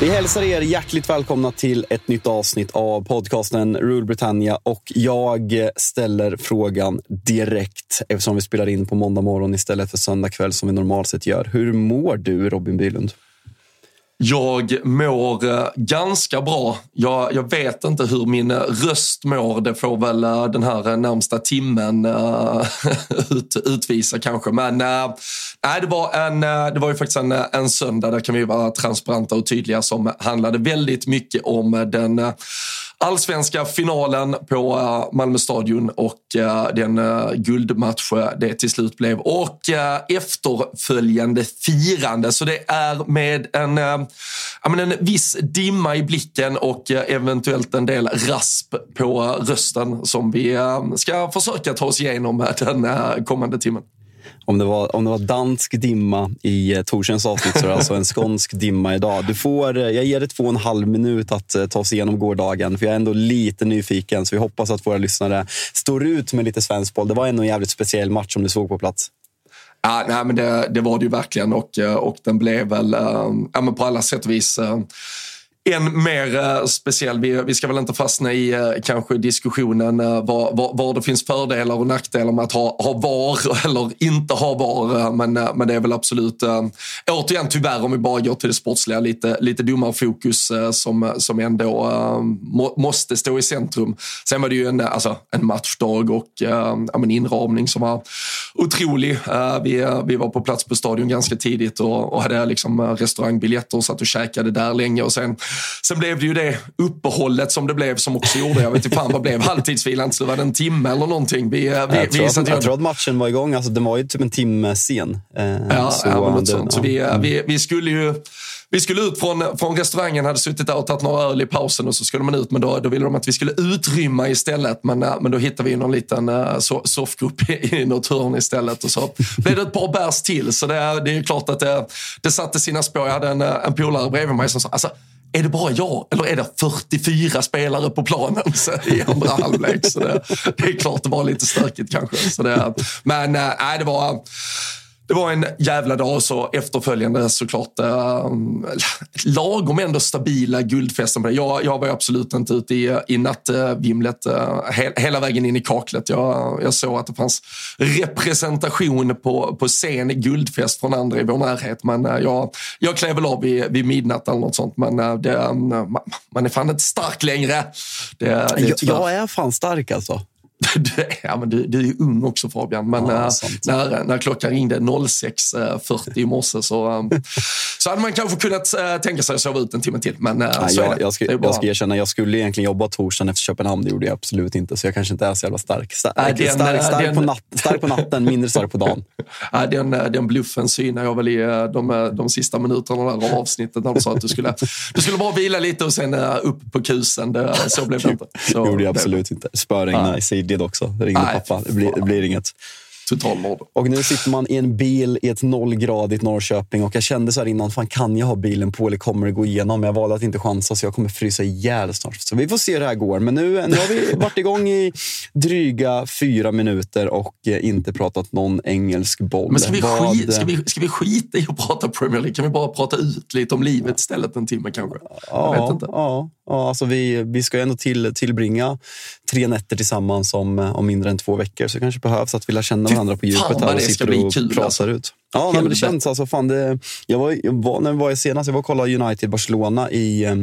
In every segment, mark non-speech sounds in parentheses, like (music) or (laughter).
Vi hälsar er hjärtligt välkomna till ett nytt avsnitt av podcasten Rule Britannia och jag ställer frågan direkt eftersom vi spelar in på måndag morgon istället för söndag kväll som vi normalt sett gör. Hur mår du Robin Bylund? Jag mår eh, ganska bra. Jag, jag, vet inte hur min eh, röst mår. Det får väl eh, den här närmsta timmen uh, (laughs) ut, utvisa kanske. Men uh, nej, det, var en, det var ju faktiskt en, en söndag, där kan vi vara transparenta och tydliga, som handlade väldigt mycket om den allsvenska finalen på eh, Malmö stadion och eh, den eh, guldmatch det till slut blev och efterföljande firande. Så det är med en, en viss dimma i blicken och eventuellt en del rasp på rösten som vi ska försöka ta oss igenom den kommande timmen. Om det, var, om det var dansk dimma i eh, torsdagens Torsens avsnitt så är det alltså en skånsk dimma idag. Du får, eh, jag ger dig två och en halv minut att eh, ta oss igenom gårdagen, för jag är ändå lite nyfiken. Så vi hoppas att våra lyssnare står ut med lite svensk boll. Det var ändå en jävligt speciell match som du såg på plats. Ja, nej, men det, det var det ju verkligen och, och den blev väl ja, men på alla sätt och vis än mer eh, speciell. Vi, vi ska väl inte fastna i eh, kanske diskussionen eh, var, var, var, det finns fördelar och nackdelar med att ha, ha VAR (laughs) eller inte ha VAR. Men, men det är väl absolut, återigen tyvärr om vi bara går till det sportsliga, lite, lite domarfokus som, som ändå må, måste stå i centrum. Sen var det ju en, alltså, en matchdag och ja, men inramning som var otrolig. Vi, vi var på plats på stadion ganska tidigt och, och hade liksom restaurangbiljetter och satt och käkade där länge och sen Sen blev det ju det uppehållet som det blev som också gjorde, jag vet inte fan vad blev halvtidsvilan, så var det en timme eller någonting. Vi, vi, jag, vi tror att, jag tror att matchen var igång, alltså, den var ju typ en timme sen. Eh, ja, så, ja, något sånt. Så vi, mm. vi, vi skulle ju vi skulle ut från, från restaurangen, hade suttit där och tagit några öl i pausen och så skulle man ut. Men då, då ville de att vi skulle utrymma istället. Men, eh, men då hittade vi någon liten uh, soffgrupp i, i något hörn istället. Och så blev det ett par bärs till. Så det, det är klart att det, det satte sina spår. Jag hade en, en polare bredvid mig som sa, alltså, är det bara jag eller är det 44 spelare på planen i andra halvlek? Så det, det, är klart det var lite stökigt kanske. Så det, men äh, det var det var en jävla dag så efterföljande såklart äh, lagom ändå stabila guldfesten. Jag, jag var absolut inte ute i, i nattvimlet äh, he, hela vägen in i kaklet. Jag, jag såg att det fanns representation på, på scen i guldfest från andra i vår närhet. Men äh, jag, jag klev väl av vid, vid midnatt eller något sånt. Men äh, det, man, man är fan inte stark längre. Det, det jag, jag är fan stark alltså. (laughs) ja, men du, du är ju ung också Fabian, men ja, när, när klockan ringde 06.40 i morse så, um, så hade man kanske kunnat tänka sig att sova ut en timme till. Men uh, Nej, jag, jag, ska, jag ska erkänna, jag skulle egentligen jobba torsdagen efter Köpenhamn. Det gjorde jag absolut inte, så jag kanske inte är så jävla stark. Stark, den, stark, stark, den, på, natt, stark på natten, mindre stark på dagen. (laughs) Ja, den, den bluffen synar jag väl i de, de sista minuterna av avsnittet när du sa att du skulle, du skulle bara vila lite och sen upp på kusen. Det, så blev det inte. (laughs) Så, det gjorde jag absolut inte. Spöregna i sidled också. Ringde Nej, pappa. Det blir, det blir inget. Total noll. Och nu sitter man i en bil i ett nollgradigt Norrköping och jag kände så här innan, fan kan jag ha bilen på eller kommer det gå igenom? Jag valde att inte chansa så jag kommer frysa ihjäl snart. Så vi får se hur det här går. Men nu, nu har vi (laughs) varit igång i dryga fyra minuter och eh, inte pratat någon engelsk boll. Men ska vi, Vad... skit, ska, vi, ska vi skita i att prata Premier League? Kan vi bara prata ut lite om livet istället en timme kanske? Ja, jag vet inte. ja. Ja, alltså vi, vi ska ändå till, tillbringa tre nätter tillsammans om, om mindre än två veckor. Så det kanske behövs att vi lär känna varandra på djupet här och sitter och kul, alltså. ut. Ja, nej, men det känns alltså. Fan, det, jag var, jag var, när var jag senast? Jag var och kollade United-Barcelona i eh,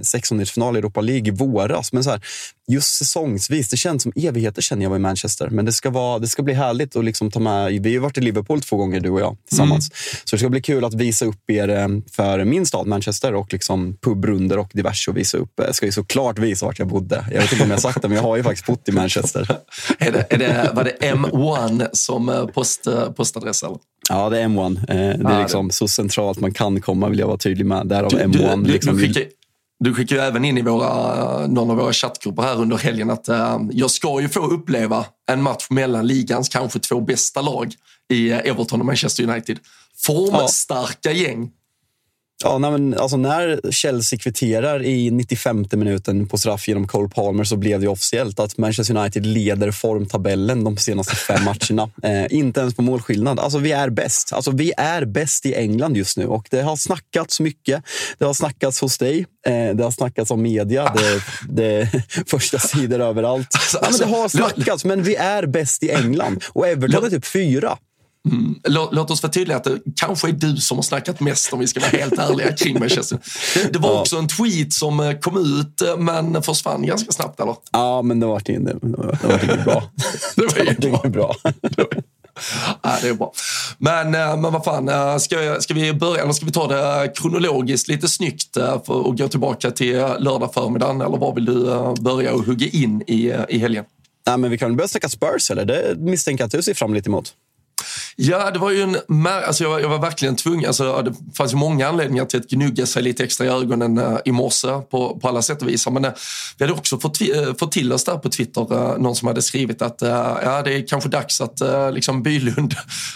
sextondeelsfinal i Europa League i våras. Men så här, just säsongsvis, det känns som evigheter sedan jag var i Manchester. Men det ska, vara, det ska bli härligt att liksom ta med... Vi har ju varit i Liverpool två gånger, du och jag, tillsammans. Mm. Så det ska bli kul att visa upp er eh, för min stad, Manchester, och liksom pubrunder och diverse. Och visa upp. Jag ska ju såklart visa vart jag bodde. Jag vet inte om jag har sagt det, men jag har ju faktiskt bott i Manchester. (laughs) är det, är det, var det M1 som eh, post, postadress? Eller? Ja, det är M1. Eh, det är liksom så centralt man kan komma, vill jag vara tydlig med. Därav du, M1. Du, liksom. du, skickar, du skickar ju även in i våra, någon av våra chattgrupper här under helgen att uh, jag ska ju få uppleva en match mellan ligans kanske två bästa lag i Everton och Manchester United. Formstarka ja. gäng Ja, nej, men, alltså, när Chelsea kvitterar i 95 minuten på straff genom Cole Palmer så blev det officiellt att Manchester United leder formtabellen de senaste fem (laughs) matcherna. Eh, inte ens på målskillnad. Alltså, vi är bäst. Alltså, vi är bäst i England just nu och det har snackats mycket. Det har snackats hos dig. Eh, det har snackats om media. Det, (laughs) det första sidor överallt. Alltså, ja, men det har snackats, men vi är bäst i England och Everton är typ fyra. Mm. Låt, låt, oss vara tydliga att det kanske är du som har snackat mest om vi ska vara helt ärliga (laughs) kring Manchester. Det, det var ja. också en tweet som eh, kom ut eh, men försvann ganska snabbt eller? Ja, men det var inget, det var inget bra. (laughs) det var inget bra. (laughs) ja, det är bra. Men, eh, men vad fan, ska, ska vi börja eller ska vi ta det kronologiskt lite snyggt att gå tillbaka till lördag förmiddagen eller var vill du börja och hugga in i, i helgen? Nej, men vi kan börja snacka Spurs, eller? Det misstänker jag att du ser fram lite emot. Ja, det var ju en... Alltså jag, var, jag var verkligen tvungen. Alltså det fanns ju många anledningar till att gnugga sig lite extra i ögonen uh, i morse på, på alla sätt och vis. Men uh, vi hade också fått, uh, fått till oss där på Twitter, någon som hade skrivit att ja, det är kanske dags att liksom Bylund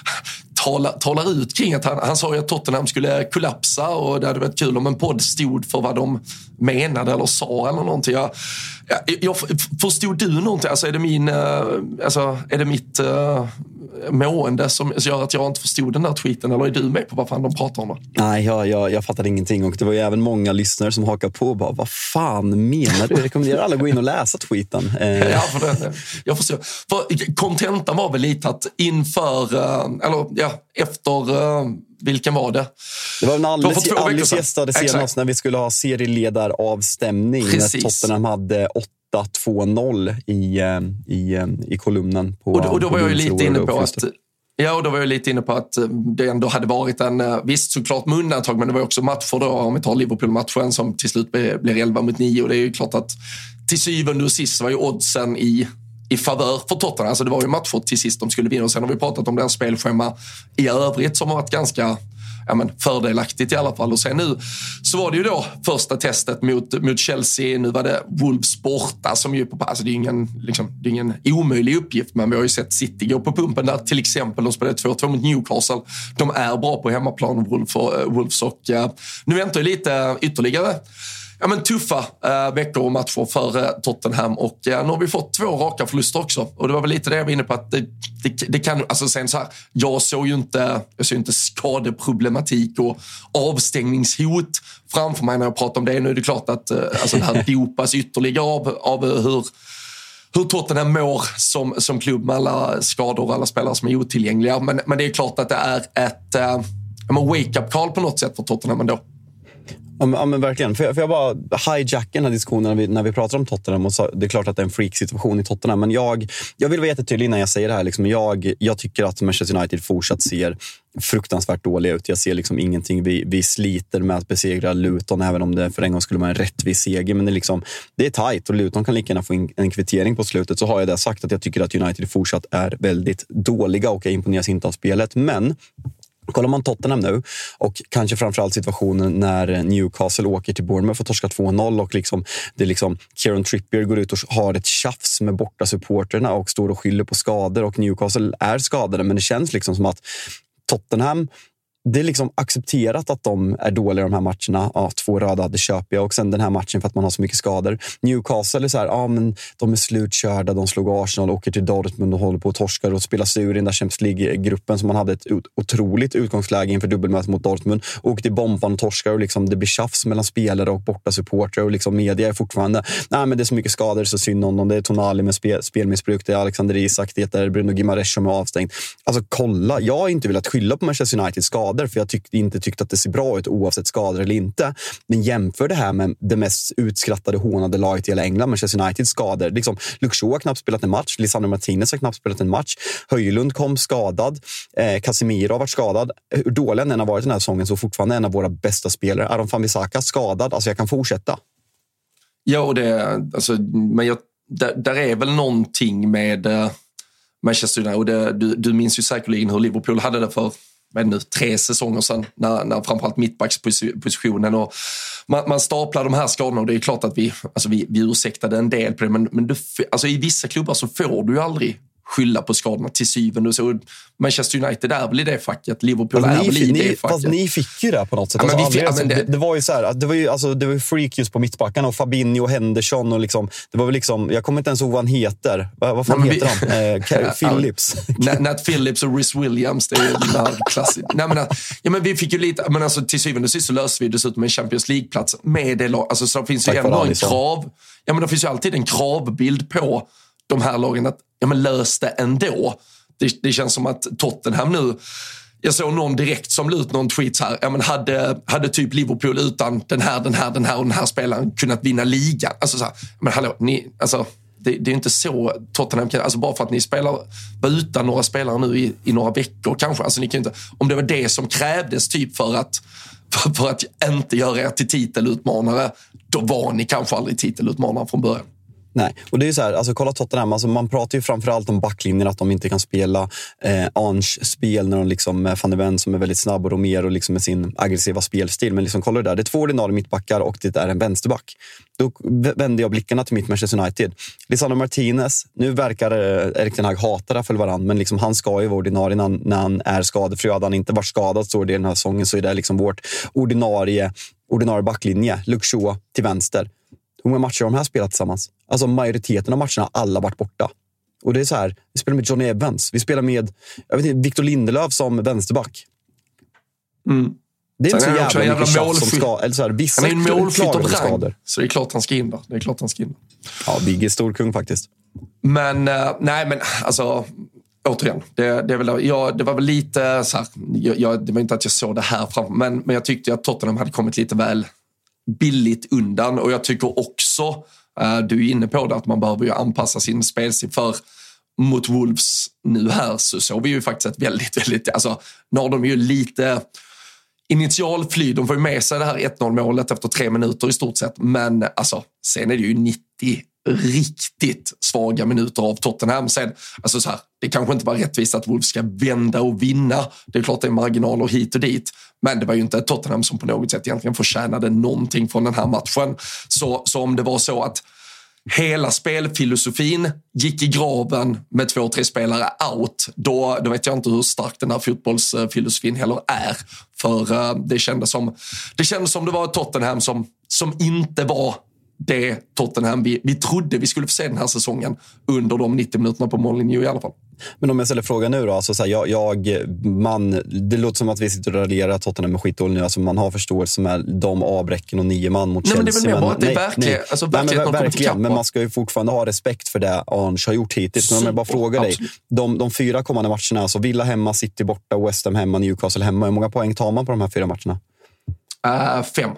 (laughs) talar, talar ut kring att han, han sa ju att Tottenham skulle kollapsa och det hade varit kul om en podd stod för vad de menade eller sa eller någonting. Jag, jag, jag förstod du någonting? Alltså är det min, alltså är det mitt mående som gör att jag inte förstod den där tweeten? Eller är du med på vad fan de pratar om? Då? Nej, jag, jag, jag fattade ingenting och det var ju även många lyssnare som hakade på och bara, vad fan menar du? Jag rekommenderar alla att gå in och läsa tweeten. (laughs) Eh. Ja, för det, jag förstår. För kontentan var väl lite att inför, eh, eller ja, efter eh, vilken var det? Det var när Alice, Alice gästade senast Exakt. när vi skulle ha serieledaravstämning. Precis. När Tottenham hade 8-2-0 i, eh, i, eh, i kolumnen. På, och, då, och då var jag lite inne på att Ja, och då var jag lite inne på att eh, det ändå hade varit en, visst såklart med undantag, men det var också matcher då, om vi tar Liverpool-matchen som till slut blir 11 mot 9 och det är ju klart att till syvende och sist var ju oddsen i i favör för Tottenham. Alltså det var ju matcher till sist de skulle vinna och sen har vi pratat om deras spelschema i övrigt som har varit ganska ja, men, fördelaktigt i alla fall. Och sen nu så var det ju då första testet mot, mot Chelsea. Nu var det Wolves borta som ju på alltså det är ingen, liksom, det är ingen omöjlig uppgift, men vi har ju sett City gå på pumpen där till exempel. De spelade 2-2 mot Newcastle. De är bra på hemmaplan, eh, Wolves och, Wolves och uh, nu väntar ju lite ytterligare ja, men tuffa eh, veckor och matcher för eh, Tottenham. Och eh, nu har vi fått två raka förluster också. Och det var väl lite det jag var inne på. Att det, det, det kan, alltså sen så här, jag såg ju inte, jag såg inte skadeproblematik och avstängningshot framför mig när jag pratade om det. Nu är det klart att eh, alltså det här (laughs) dopas ytterligare av, av hur hur Tottenham mår som, som klubb med alla skador och alla spelare som är otillgängliga. Men, men det är klart att det är ett eh, wake-up call på något sätt för Tottenham ändå. Ja men, verkligen. Får jag, för jag bara hijacka den här diskussionen när vi, när vi pratar om Tottenham? Och så, det är klart att det är en freak-situation i Tottenham, men jag, jag vill vara jättetydlig innan jag säger det här. Liksom, jag, jag tycker att Manchester United fortsatt ser fruktansvärt dåliga ut. Jag ser liksom ingenting. Vi, vi sliter med att besegra Luton, även om det för en gång skulle vara en rättvis seger. Men det är, liksom, det är tajt och Luton kan lika gärna få in en kvittering på slutet. Så har jag det sagt att jag tycker att United fortsatt är väldigt dåliga och jag imponeras inte av spelet. Men Kollar man Tottenham nu och kanske framförallt situationen när Newcastle åker till Bournemouth och torskar 2-0 och liksom, det är liksom Kieran Trippier går ut och har ett tjafs med borta supporterna och står och skyller på skador och Newcastle är skadade. Men det känns liksom som att Tottenham det är liksom accepterat att de är dåliga de här matcherna. Ja, två röda, det köper jag. Och sen den här matchen för att man har så mycket skador. Newcastle är så här, ja, men de är slutkörda. De slog Arsenal, åker till Dortmund och håller på att torska och spelar sig ur i den där Champions League-gruppen som man hade ett otroligt utgångsläge inför dubbelmötet mot Dortmund. Åker till bomban och torskar och liksom, det blir tjafs mellan spelare och borta supportrar och liksom media är fortfarande, nej men det är så mycket skador så synd om dem. Det är Tonali med spe, spelmissbruk, det är Alexander Isak, det är Bruno Gimares som är avstängd. Alltså kolla, jag har inte velat skylla på Manchester Uniteds skador skador, för jag tyck, inte tyckte att det ser bra ut oavsett skador eller inte. Men jämför det här med det mest utskrattade, hånade laget i hela England, Manchester Uniteds skador. Liksom, Luke har knappt spelat en match, Lisandro Martinez har knappt spelat en match. Höjlund kom skadad, eh, Casemiro har varit skadad. Hur dålig han än har varit den här säsongen så fortfarande en av våra bästa spelare. Aron Fambisaka skadad. Alltså jag kan fortsätta. Ja, och det, alltså, men jag, där, där är väl någonting med eh, Manchester United. Och det, du, du minns ju säkerligen hur Liverpool hade det för men nu, tre säsonger sedan när, när framförallt mittbackspositionen och man, man staplar de här skadorna och det är klart att vi, alltså vi, vi ursäktade en del på det men, men du, alltså i vissa klubbar så får du ju aldrig skylla på skadorna till syvende och så. Manchester United är väl i det facket. Liverpool är väl i det facket. Fast ni fick ju det på något sätt. Ja, alltså, fick, alltså, det, det, var ju så här, det var ju alltså, det var freak just på mittbackarna och Fabinho och Henderson. Och liksom, det var väl liksom, jag kommer inte ens ihåg vad han heter. Vad, vad fan Nej, heter vi, han? Eh, (laughs) Phillips. Nat Phillips och Rhys Williams. Det är ju klassiskt. Nej, men, ja, men vi fick ju lite, men alltså, till syvende och sist så löste vi dessutom en Champions League-plats med det. Alltså, så finns ju ändå en krav. Ja, men det finns ju alltid en kravbild på de här lagen att ja, men lös det ändå. Det, det känns som att Tottenham nu jag såg någon direkt som la ut någon tweet här. Ja, men hade, hade typ Liverpool utan den här, den här, den här och den här spelaren kunnat vinna ligan? Alltså så här, men hallå, ni, alltså, det, det är inte så Tottenham kan... Alltså bara för att ni spelar var utan några spelare nu i, i några veckor kanske. Alltså ni kan inte, om det var det som krävdes typ för att, för, för att inte göra er till titelutmanare, då var ni kanske aldrig titelutmanare från början. Nej, och det är så här, alltså kolla Tottenham, alltså man pratar ju framförallt om backlinjen, att de inte kan spela eh, Ange spel när de liksom, med van de Ven som är väldigt snabb och Romero liksom med sin aggressiva spelstil. Men liksom, kolla det där, det är två ordinarie mittbackar och det är en vänsterback. Då vände jag blickarna till mitt Manchester United. Lisandro Martinez, nu verkar eh, Erik Ten Hag hata det för varandra, men liksom, han ska ju vara ordinarie när han, när han är skadefri. Hade han inte varit skadad så det den här säsongen så är det liksom vårt ordinarie ordinarie backlinje. Luke till vänster. Hur många matcher har de här spelat tillsammans? Alltså majoriteten av matcherna har alla varit borta. Och det är så här, vi spelar med Johnny Evans, vi spelar med jag vet inte, Victor Lindelöf som vänsterback. Mm. Det är inte så jävla, jävla mycket tjafs som ska... Eller så här, vissa han är en målskytt av rang, så det är klart han ska in där. Det är klart han ska in Ja, Bigge är storkung faktiskt. Men, uh, nej men alltså återigen, det, det, är väl, ja, det var väl lite så här, jag, jag, det var inte att jag såg det här framför men, men jag tyckte att Tottenham hade kommit lite väl billigt undan. Och jag tycker också, eh, du är inne på det, att man behöver ju anpassa sin spelstil. För mot Wolves nu här så såg vi ju faktiskt ett väldigt, (laughs) väldigt, alltså nu har de ju lite initialfly. De får ju med sig det här 1-0 målet efter tre minuter i stort sett. Men alltså, sen är det ju 90 riktigt svaga minuter av Tottenham. Sen, alltså så här, det kanske inte var rättvist att Wolves ska vända och vinna. Det är klart det är marginaler hit och dit. Men det var ju inte Tottenham som på något sätt egentligen förtjänade någonting från den här matchen. Så, så om det var så att hela spelfilosofin gick i graven med två, tre spelare out, då, då vet jag inte hur stark den här fotbollsfilosofin heller är. För uh, det, kändes som, det kändes som det var ett Tottenham som, som inte var det Tottenham vi, vi trodde vi skulle få se den här säsongen under de 90 minuterna på Molineux i alla fall. Men om jag ställer frågan nu då. Alltså så här, jag, jag, man, det låter som att vi sitter och raljerar Tottenham är skitdålig nu. Alltså man har förståelse med de avbräcken och nio man mot nej, Chelsea. Men det är väl mer bara att det är verkligen, alltså, verkligen, nej, men, verkligen men man ska ju fortfarande ha respekt för det Arns har gjort hittills. Men om jag bara frågar dig. De, de fyra kommande matcherna, alltså Villa hemma, City borta, West Ham hemma, Newcastle hemma. Hur många poäng tar man på de här fyra matcherna? Uh, fem.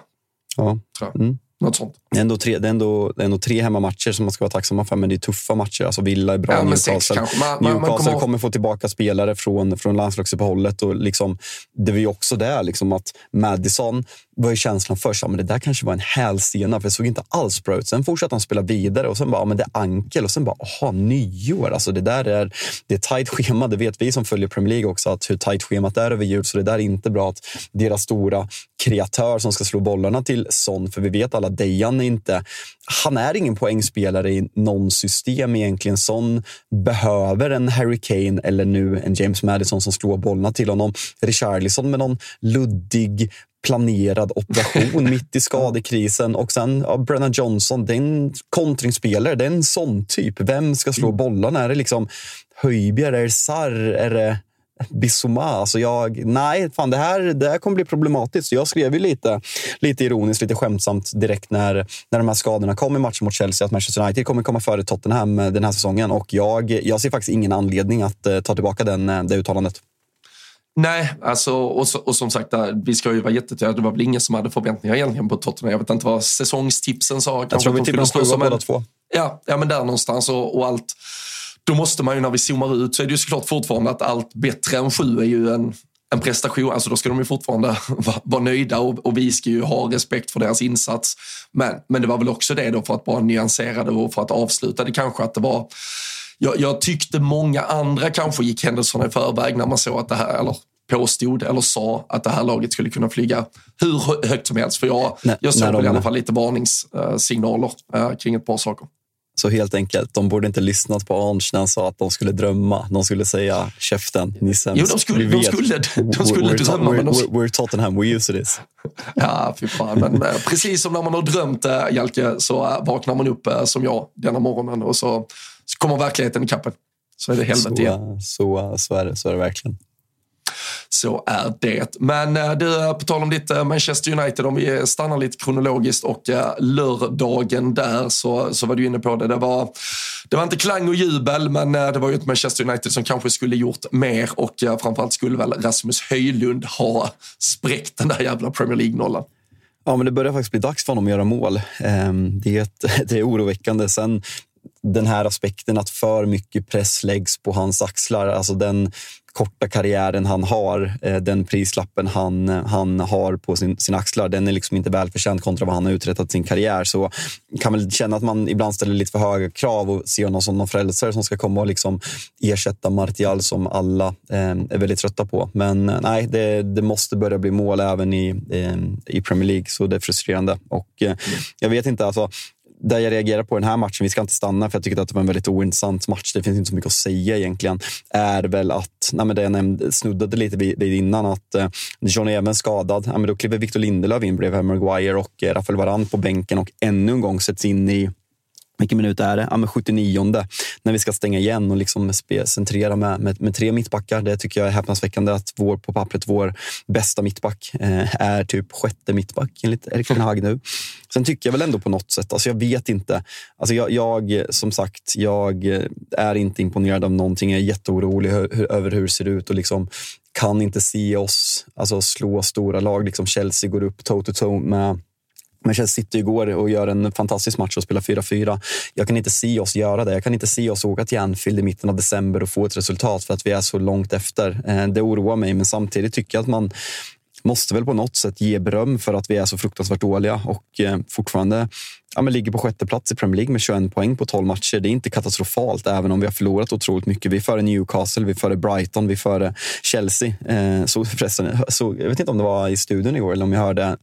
Ja. Mm. Något sånt. Det är, ändå tre, det, är ändå, det är ändå tre hemmamatcher som man ska vara tacksamma för, men det är tuffa matcher. Alltså Villa är bra, ja, Newcastle, man, Newcastle man kommer, kommer, få tillbaka spelare från, från landslagsuppehållet. Och liksom, det var ju också det, liksom att Madison var ju känslan först, ja, men det där kanske var en hälsena, för det såg inte alls bra ut. Sen fortsatte han spela vidare och sen bara, ja, men det är ankel och sen bara, aha, nyår. Alltså det där är, det är tajt schema, det vet vi som följer Premier League också, att hur tajt schemat är över jul. Så det där är inte bra att deras stora kreatör som ska slå bollarna till Son, för vi vet alla, Dejan är inte han är ingen poängspelare i någon system egentligen. Son behöver en Harry Kane eller nu en James Madison som slår bollarna till honom. Richarlison med någon luddig planerad operation (laughs) mitt i skadekrisen. Och sen ja, Brennan Johnson, det är en kontringsspelare. Det är en sån typ. Vem ska slå mm. bollarna? Är det liksom Höjbjerg? Är det Sarr? Är det Bissoma. Alltså jag, nej, fan det här, det här kommer bli problematiskt. Jag skrev ju lite, lite ironiskt, lite skämtsamt direkt när, när de här skadorna kom i matchen mot Chelsea att Manchester United kommer komma före Tottenham den här säsongen. Och jag, jag ser faktiskt ingen anledning att uh, ta tillbaka den, eh, det uttalandet. Nej, alltså, och, och som sagt, vi ska ju vara jättetydliga. Det var väl ingen som hade förväntningar egentligen på Tottenham. Jag vet inte vad säsongstipsen sa. Jag tror vi tippade sjua båda två. Ja, ja, men där någonstans. Och, och allt då måste man ju när vi zoomar ut så är det ju såklart fortfarande att allt bättre än sju är ju en, en prestation. Alltså då ska de ju fortfarande (laughs) vara, nöjda och, och, vi ska ju ha respekt för deras insats. Men, men det var väl också det då för att bara nyansera det och för att avsluta det kanske att det var jag, jag tyckte många andra kanske gick händelserna i förväg när man såg att det här, eller påstod eller sa att det här laget skulle kunna flyga hur högt som helst. För jag, Nej, jag såg väl i alla fall lite varningssignaler äh, kring ett par saker. Så helt enkelt, de borde inte lyssnat på Arnch när han sa att de skulle drömma. De skulle säga käften, ni Jo, de skulle, de skulle, de skulle we're, drömma. We're, we're, we're Tottenham, we use this. Ja, fy fan. Men eh, precis som när man har drömt, äh, Jalke, så äh, vaknar man upp som jag denna morgonen och så, så kommer verkligheten i kappen. Så är det helvete så, igen. Så, så, är det, så är det verkligen. Så är det. Men eh, du, eh, på tal om ditt eh, Manchester United, om vi stannar lite kronologiskt och lördagen där så, så var du inne på det. Det var, det var inte klang och jubel, men det var ju ett Manchester United som kanske skulle gjort mer och framförallt skulle väl Rasmus Höjlund ha spräckt den där jävla Premier League-nollan. Ja, men det börjar faktiskt bli dags för honom att göra mål. Ehm, det är, ett, (laughs) det är oroväckande. Sen den här aspekten att för mycket press läggs på hans axlar. Alltså den korta karriären han har, eh, den prislappen han, eh, han har på sin, sina axlar, den är liksom inte välförtjänt kontra vad han har uträttat sin karriär. Så kan väl känna att man ibland ställer lite för höga krav och ser honom som någon frälsare som ska komma och liksom ersätta Martial som alla eh, är väldigt trötta på. Men eh, nej, det, det, måste börja bli mål även i, eh, i Premier League, så det är frustrerande. Och eh, jag vet inte, alltså, där jag reagerar på den här matchen, vi ska inte stanna för jag tycker att det var en väldigt ointressant match, det finns inte så mycket att säga egentligen, är väl att, nej men det jag nämnde, snuddade lite vid, innan, att eh, John även skadad, ja, men då kliver Victor Lindelöf in bredvid Maguire och eh, Rafael Varane på bänken och ännu en gång sätts in i vilken minut är det? Ja, men 79 när vi ska stänga igen och liksom centrera med, med, med, tre mittbackar. Det tycker jag är häpnadsväckande att vår, på pappret vår bästa mittback eh, är typ sjätte mittback enligt Erik Ten Hag nu. Sen tycker jag väl ändå på något sätt, alltså jag vet inte. Alltså jag, jag, som sagt, jag är inte imponerad av någonting. Jag är jätteorolig hur, över hur det ser ut och liksom kan inte se oss alltså slå stora lag. Liksom Chelsea går upp toe to toe med Manchester City igår och gör en fantastisk match och spelar 4-4. Jag kan inte se oss göra det. Jag kan inte se oss åka till Anfield i mitten av december och få ett resultat för att vi är så långt efter. Eh, det oroar mig, men samtidigt tycker jag att man måste väl på något sätt ge beröm för att vi är så fruktansvärt dåliga och eh, fortfarande ja, men ligger på sjätte plats i Premier League med 21 poäng på 12 matcher. Det är inte katastrofalt, även om vi har förlorat otroligt mycket. Vi är före Newcastle, vi är före Brighton, vi är före Chelsea. Eh, så förresten, (laughs) så, jag vet inte om det var i studion igår eller om jag hörde,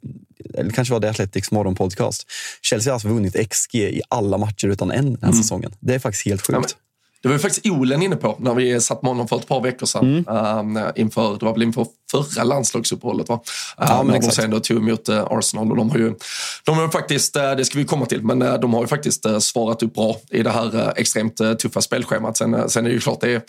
eller kanske var det Athletics morgonpodcast. Chelsea har alltså vunnit XG i alla matcher utan en den här mm. säsongen. Det är faktiskt helt sjukt. Ja, det var ju faktiskt Olen inne på när vi satt med honom för ett par veckor sedan. Mm. Uh, inför, det var väl inför förra landslagsuppehållet. Va? Ja, uh, när de sen då tog emot uh, Arsenal. Och de har ju, de har faktiskt, uh, det ska vi komma till, men de har ju faktiskt svarat upp bra i det här extremt tuffa spelschemat. Sen, sen är det ju klart, det är,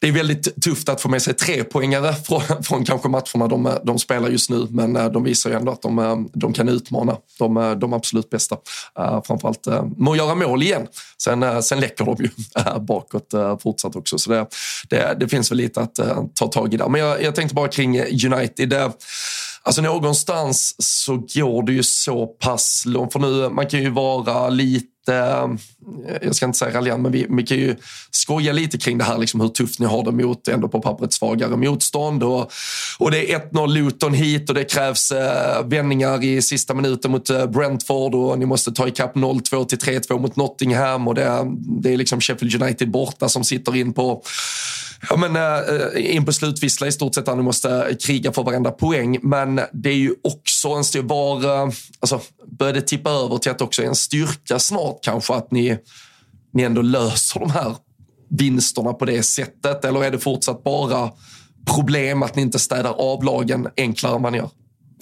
det är väldigt tufft att få med sig tre poängare (laughs) från, från kanske matcherna de, de spelar just nu. Men de visar ju ändå att de, de kan utmana de, de absolut bästa. Uh, framförallt uh, att göra mål igen. Sen, sen läcker de ju (laughs) bakåt eh, fortsatt också. Så det, det, det finns väl lite att eh, ta tag i där. Men jag, jag tänkte bara kring eh, United. Alltså någonstans så går det ju så pass långt. För nu, man kan ju vara lite Eh, jag ska inte säga raljant, men vi, vi, kan ju skoja lite kring det här, liksom hur tufft ni har det mot ändå på pappret svagare motstånd. Och, och det är 1-0 Luton hit och det krävs eh, vändningar i sista minuten mot eh, Brentford och ni måste ta ikapp 0-2 till 3-2 mot Nottingham och det, det är liksom Sheffield United borta som sitter in på ja, men, äh, in på slutvissla i stort sett där ni måste kriga för varenda poäng. Men det är ju också en stor var, äh, alltså, börjar det tippa över till att det också är en styrka snart kanske att ni, ni ändå löser de här vinsterna på det sättet? Eller är det fortsatt bara problem att ni inte städar av lagen enklare än vad ni gör?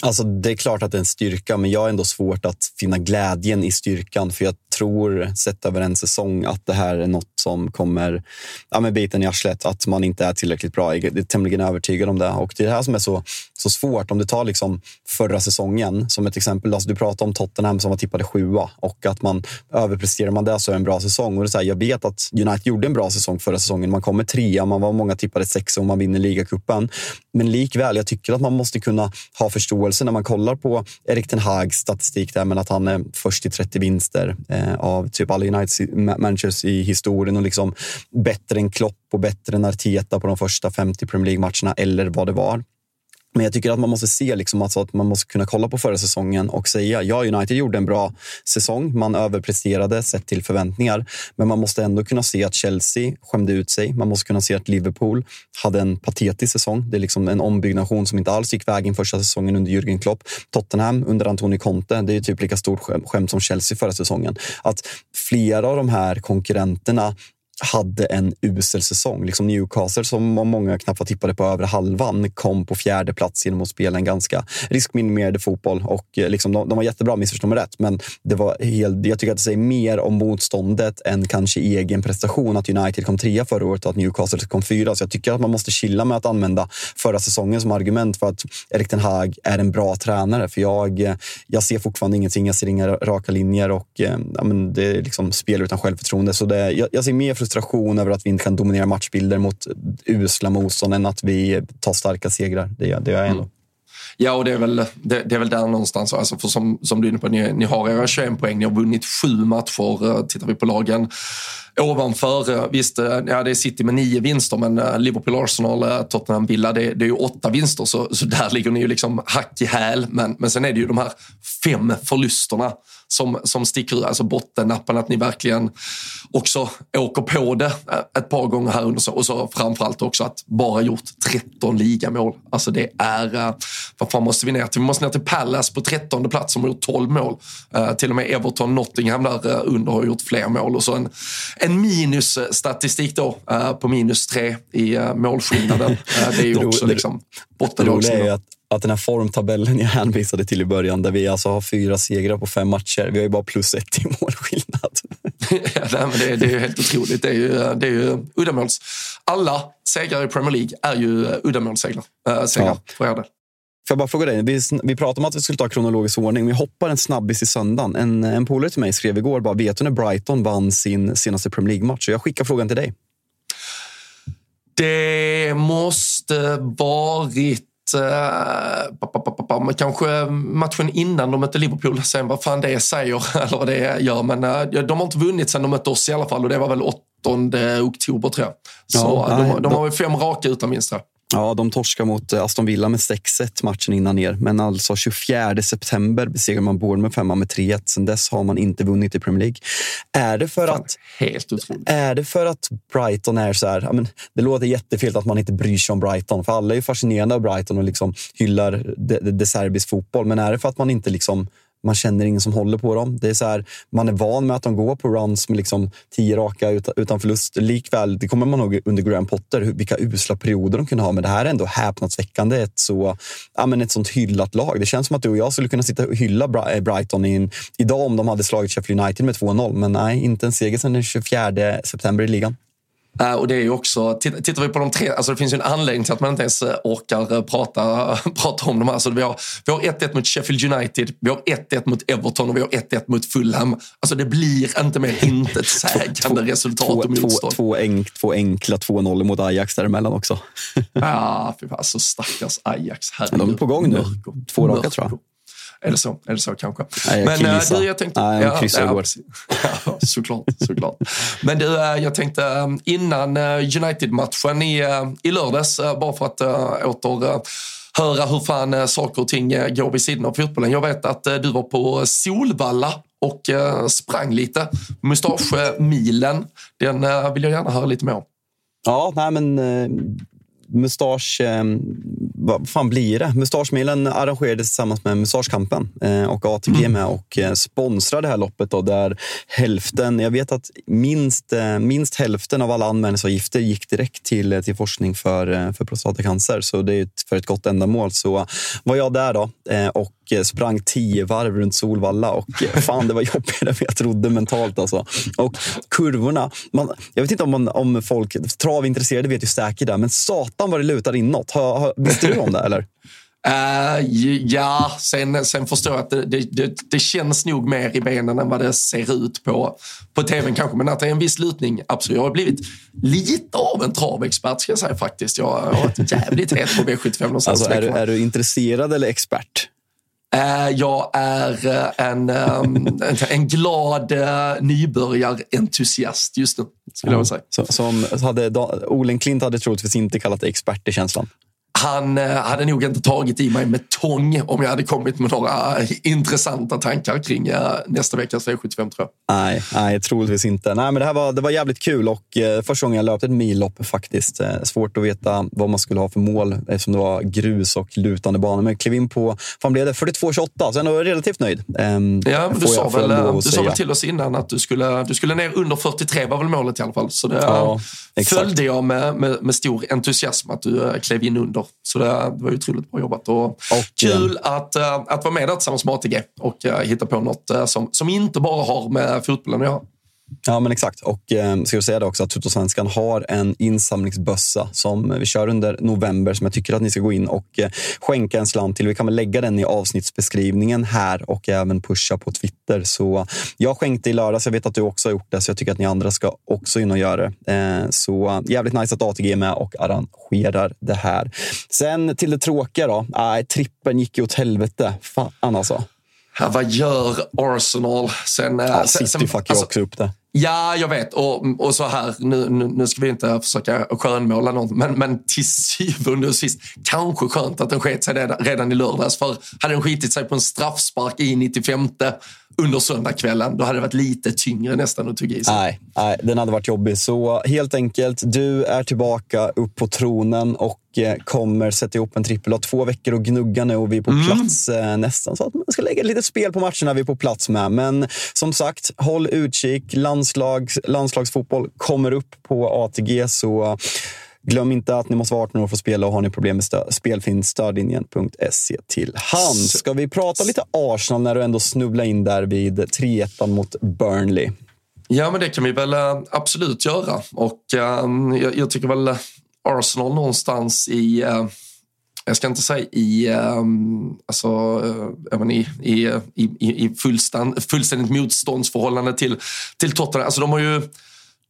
Alltså, det är klart att det är en styrka, men jag har ändå svårt att finna glädjen i styrkan. För jag tror, sett över en säsong, att det här är något som kommer ja, med biten i arslet. Att man inte är tillräckligt bra. Jag är tämligen övertygad om det. Och det är det här som är så, så svårt. Om du tar liksom förra säsongen som ett exempel. Alltså du pratar om Tottenham som var tippade sjua och att man överpresterar man det så är det en bra säsong. Och det är här, jag vet att United gjorde en bra säsong förra säsongen. Man kommer trea, man var många tippade sexa och man vinner ligacupen. Men likväl, jag tycker att man måste kunna ha förståelse när man kollar på Erik Ten Hags statistik där, men att han är först i 30 vinster. Eh, Eh, av typ alla Uniteds managers i historien och liksom bättre än Klopp och bättre än Arteta på de första 50 Premier League-matcherna eller vad det var. Men jag tycker att man måste se liksom alltså att man måste kunna kolla på förra säsongen och säga ja, United gjorde en bra säsong. Man överpresterade sett till förväntningar, men man måste ändå kunna se att Chelsea skämde ut sig. Man måste kunna se att Liverpool hade en patetisk säsong. Det är liksom en ombyggnation som inte alls gick vägen första säsongen under Jürgen Klopp. Tottenham under Antoni Conte, det är typ lika stort skämt som Chelsea förra säsongen. Att flera av de här konkurrenterna hade en usel säsong. Liksom Newcastle, som många knappt var tippade på över halvan, kom på fjärde plats genom att spela en ganska riskminimerade fotboll. Och eh, liksom, de, de var jättebra, missförstå mig rätt, men det var helt, jag tycker att det säger mer om motståndet än kanske egen prestation. Att United kom trea förra året och att Newcastle kom fyra. Så jag tycker att man måste chilla med att använda förra säsongen som argument för att Erik Ten Hag är en bra tränare. För jag, eh, jag ser fortfarande ingenting, jag ser inga raka linjer och eh, ja, men det är liksom spel utan självförtroende. Så det, jag, jag ser mer frustration över att vi inte kan dominera matchbilder mot usla motstånd än att vi tar starka segrar. Det, det gör jag ändå. Mm. Ja, och det är väl, det, det, är väl där någonstans. Alltså för som, som du är inne på, ni, ni har era 21 poäng, ni har vunnit sju matcher. Eh, tittar vi på lagen ovanför. Eh, visst, eh, ja, det är City med nio vinster, men Liverpool, Arsenal, Tottenham, Villa, det, det är ju åtta vinster. Så, så där ligger ni ju liksom hack i häl. Men, men sen är det ju de här fem förlusterna som, som sticker ut, alltså bottennappen, att ni verkligen också åker på det ett par gånger här under. Så, och så framförallt också att bara gjort 13 ligamål. Alltså det är, eh, vad fan måste vi ner till? Vi måste ner till Palace på 13 plats som har gjort 12 mål. Uh, till och med Everton, Nottingham där under har gjort fler mål. Och så en, en minusstatistik då uh, på minus tre i målskillnaden. det är ju också liksom bottenlagsnivå att den här formtabellen jag hänvisade till i början, där vi alltså har fyra segrar på fem matcher, vi har ju bara plus ett i målskillnad. (laughs) ja, men det, det är ju helt otroligt. Det är ju, det är ju uddamåls... Alla segrar i Premier League är ju uddamålssegrar äh, segrar, ja. för er del. Får jag bara fråga dig, vi, vi pratade om att vi skulle ta kronologisk ordning. Vi hoppar en snabbis i söndagen. En, en polare till mig skrev igår, bara, vet du när Brighton vann sin senaste Premier League-match? Jag skickar frågan till dig. Det måste varit eh, kanske matchen innan de mötte Liverpool, sen vad fan det säger (laughs) eller vad det gör. Men eh, de har inte vunnit sen de mötte oss i alla fall och det var väl 8 oktober tror jag. Så ja, de, nej, de, har väl fem raka utan minst. Ja, de torskar mot eh, Aston Villa med 6-1 matchen innan ner. Men alltså 24 september besegrar man Bournemouth femma med 3-1. Sen dess har man inte vunnit i Premier League. Är det för, Fan, att, helt är det för att Brighton är så här... Ja, men, det låter jättefel att man inte bryr sig om Brighton. För alla är fascinerade av Brighton och liksom hyllar de, de, de serbisk fotboll. Men är det för att man inte liksom man känner ingen som håller på dem. Det är så här, man är van med att de går på runs med liksom tio raka utan förlust. Likväl, det kommer man ihåg under Graham Potter, vilka usla perioder de kunde ha. Men det här är ändå häpnadsväckande. Ett, så, ja, men ett sånt hyllat lag. Det känns som att du och jag skulle kunna sitta och hylla eh, Brighton in, idag om de hade slagit Sheffield United med 2-0. Men nej, inte en seger sedan den 24 september i ligan. Uh, och det är ju också, tittar vi på de tre, alltså det finns ju en anledning till att man inte ens eh, orkar eh, prata, (laughs) prata om de här. Så vi har, vi har 1-1 mot Sheffield United, vi har 1-1 mot Everton och vi har 1-1 mot Fulham. Alltså det blir inte mer intetsägande (laughs) resultat två, och motstånd. Två, två, enk, två enkla 2-0 mot Ajax däremellan också. (laughs) ja, fy fan, alltså stackars Ajax. Herregud. De är på gång nu. Två raka tror jag. Det så? Det så kanske? Nej, jag Men äh, du, jag tänkte... Nej, jag ja, ja, såklart, såklart. Men du, äh, jag tänkte äh, innan United-matchen i, i lördags, bara för att åter höra hur fan saker och ting går vid sidan av fotbollen. Jag vet att du var på Solvalla och sprang lite. Mustaschemilen, den vill jag gärna höra lite mer om. Ja, nej men mustasch... Vad fan blir det? Mustaschmilen arrangerades tillsammans med Mustaschkampen eh, och ATG mm. med och eh, sponsrar det här loppet. Då, där hälften, jag vet att minst, eh, minst hälften av alla anmälningsavgifter gick direkt till, till forskning för, för prostatacancer. Så det är för ett gott ändamål. Så var jag där då och sprang tio varv runt Solvalla och eh, fan, det var jobbigare än jag trodde mentalt. Alltså. Och kurvorna, man, jag vet inte om, man, om folk, travintresserade vet ju säkert det, men satan vad det lutar inåt. Visste du om det eller? (laughs) Uh, ja, sen, sen förstår jag att det, det, det, det, känns nog mer i benen än vad det ser ut på, på tvn kanske. Men att det är en viss lutning, absolut. Jag har blivit lite av en travexpert ska jag säga faktiskt. Jag har varit jävligt het på V75 alltså, är, du, är du intresserad eller expert? Eh, jag är eh, en, ehm, (laughs) en glad eh, nybörjarentusiast just nu, skulle jag säga. Som hade, Olen Klint hade troligtvis inte kallat dig expert i känslan. Han eh, hade nog inte tagit i mig med tång om jag hade kommit med några eh, intressanta tankar kring eh, nästa veckas V75 tror jag. Nej, nej troligtvis inte. Nej, men det här var, det var jävligt kul och första gången jag löpte ett millopp faktiskt. svårt att veta vad man skulle ha för mål eftersom det var grus och lutande banor. Men jag klev in på, vad blev det, 42-28, så jag är relativt nöjd. Ehm, ja, men du sa, väl, du sa väl till oss innan att du skulle, du skulle ner under 43 var väl målet i alla fall. Så det ja, följde jag med, med, med stor entusiasm att du klev in under. Så det, det var otroligt bra jobbat. Och, och kul att, äh, att vara med där tillsammans med ATG och äh, hitta på något som, som inte bara har med fotbollen att göra. Ja, men exakt. Och eh, ska jag säga det också att Tuttosvenskan har en insamlingsbössa som vi kör under november som jag tycker att ni ska gå in och eh, skänka en slant till. Vi kan väl lägga den i avsnittsbeskrivningen här och även pusha på Twitter. Så jag skänkte i lördags. Jag vet att du också har gjort det, så jag tycker att ni andra ska också in och göra det. Eh, så jävligt nice att ATG är med och arrangerar det här. Sen till det tråkiga då. Nej, trippen gick ju åt helvete. Fan alltså. Ja, vad gör Arsenal? Sen, ja, City sen, fuckar alltså, också upp det. Ja, jag vet. Och, och så här, nu, nu, nu ska vi inte försöka skönmåla något, men, men till syvende och sist, kanske skönt att den sket sig redan, redan i lördags. För hade den skitit sig på en straffspark i 95 under söndagskvällen, då hade det varit lite tyngre nästan att tugga i sig. Nej, nej, den hade varit jobbig. Så helt enkelt, du är tillbaka upp på tronen och kommer sätta ihop en trippel. Har två veckor att gnugga nu och vi är på mm. plats eh, nästan. Så att man ska lägga lite spel på matcherna vi är på plats med. Men som sagt, håll utkik. Landslags, landslagsfotboll kommer upp på ATG. så Glöm inte att ni måste vara 18 år för att spela och har ni problem med stöd, spel finns stödlinjen.se till hand. Ska vi prata lite Arsenal när du ändå snubblar in där vid 3-1 mot Burnley? Ja, men det kan vi väl äh, absolut göra. Och äh, jag, jag, tycker väl Arsenal någonstans i eh, jag ska inte säga i, um, alltså, uh, i, i, i, i fullstand, fullständigt motståndsförhållande till, till Tottenham. Alltså, de har ju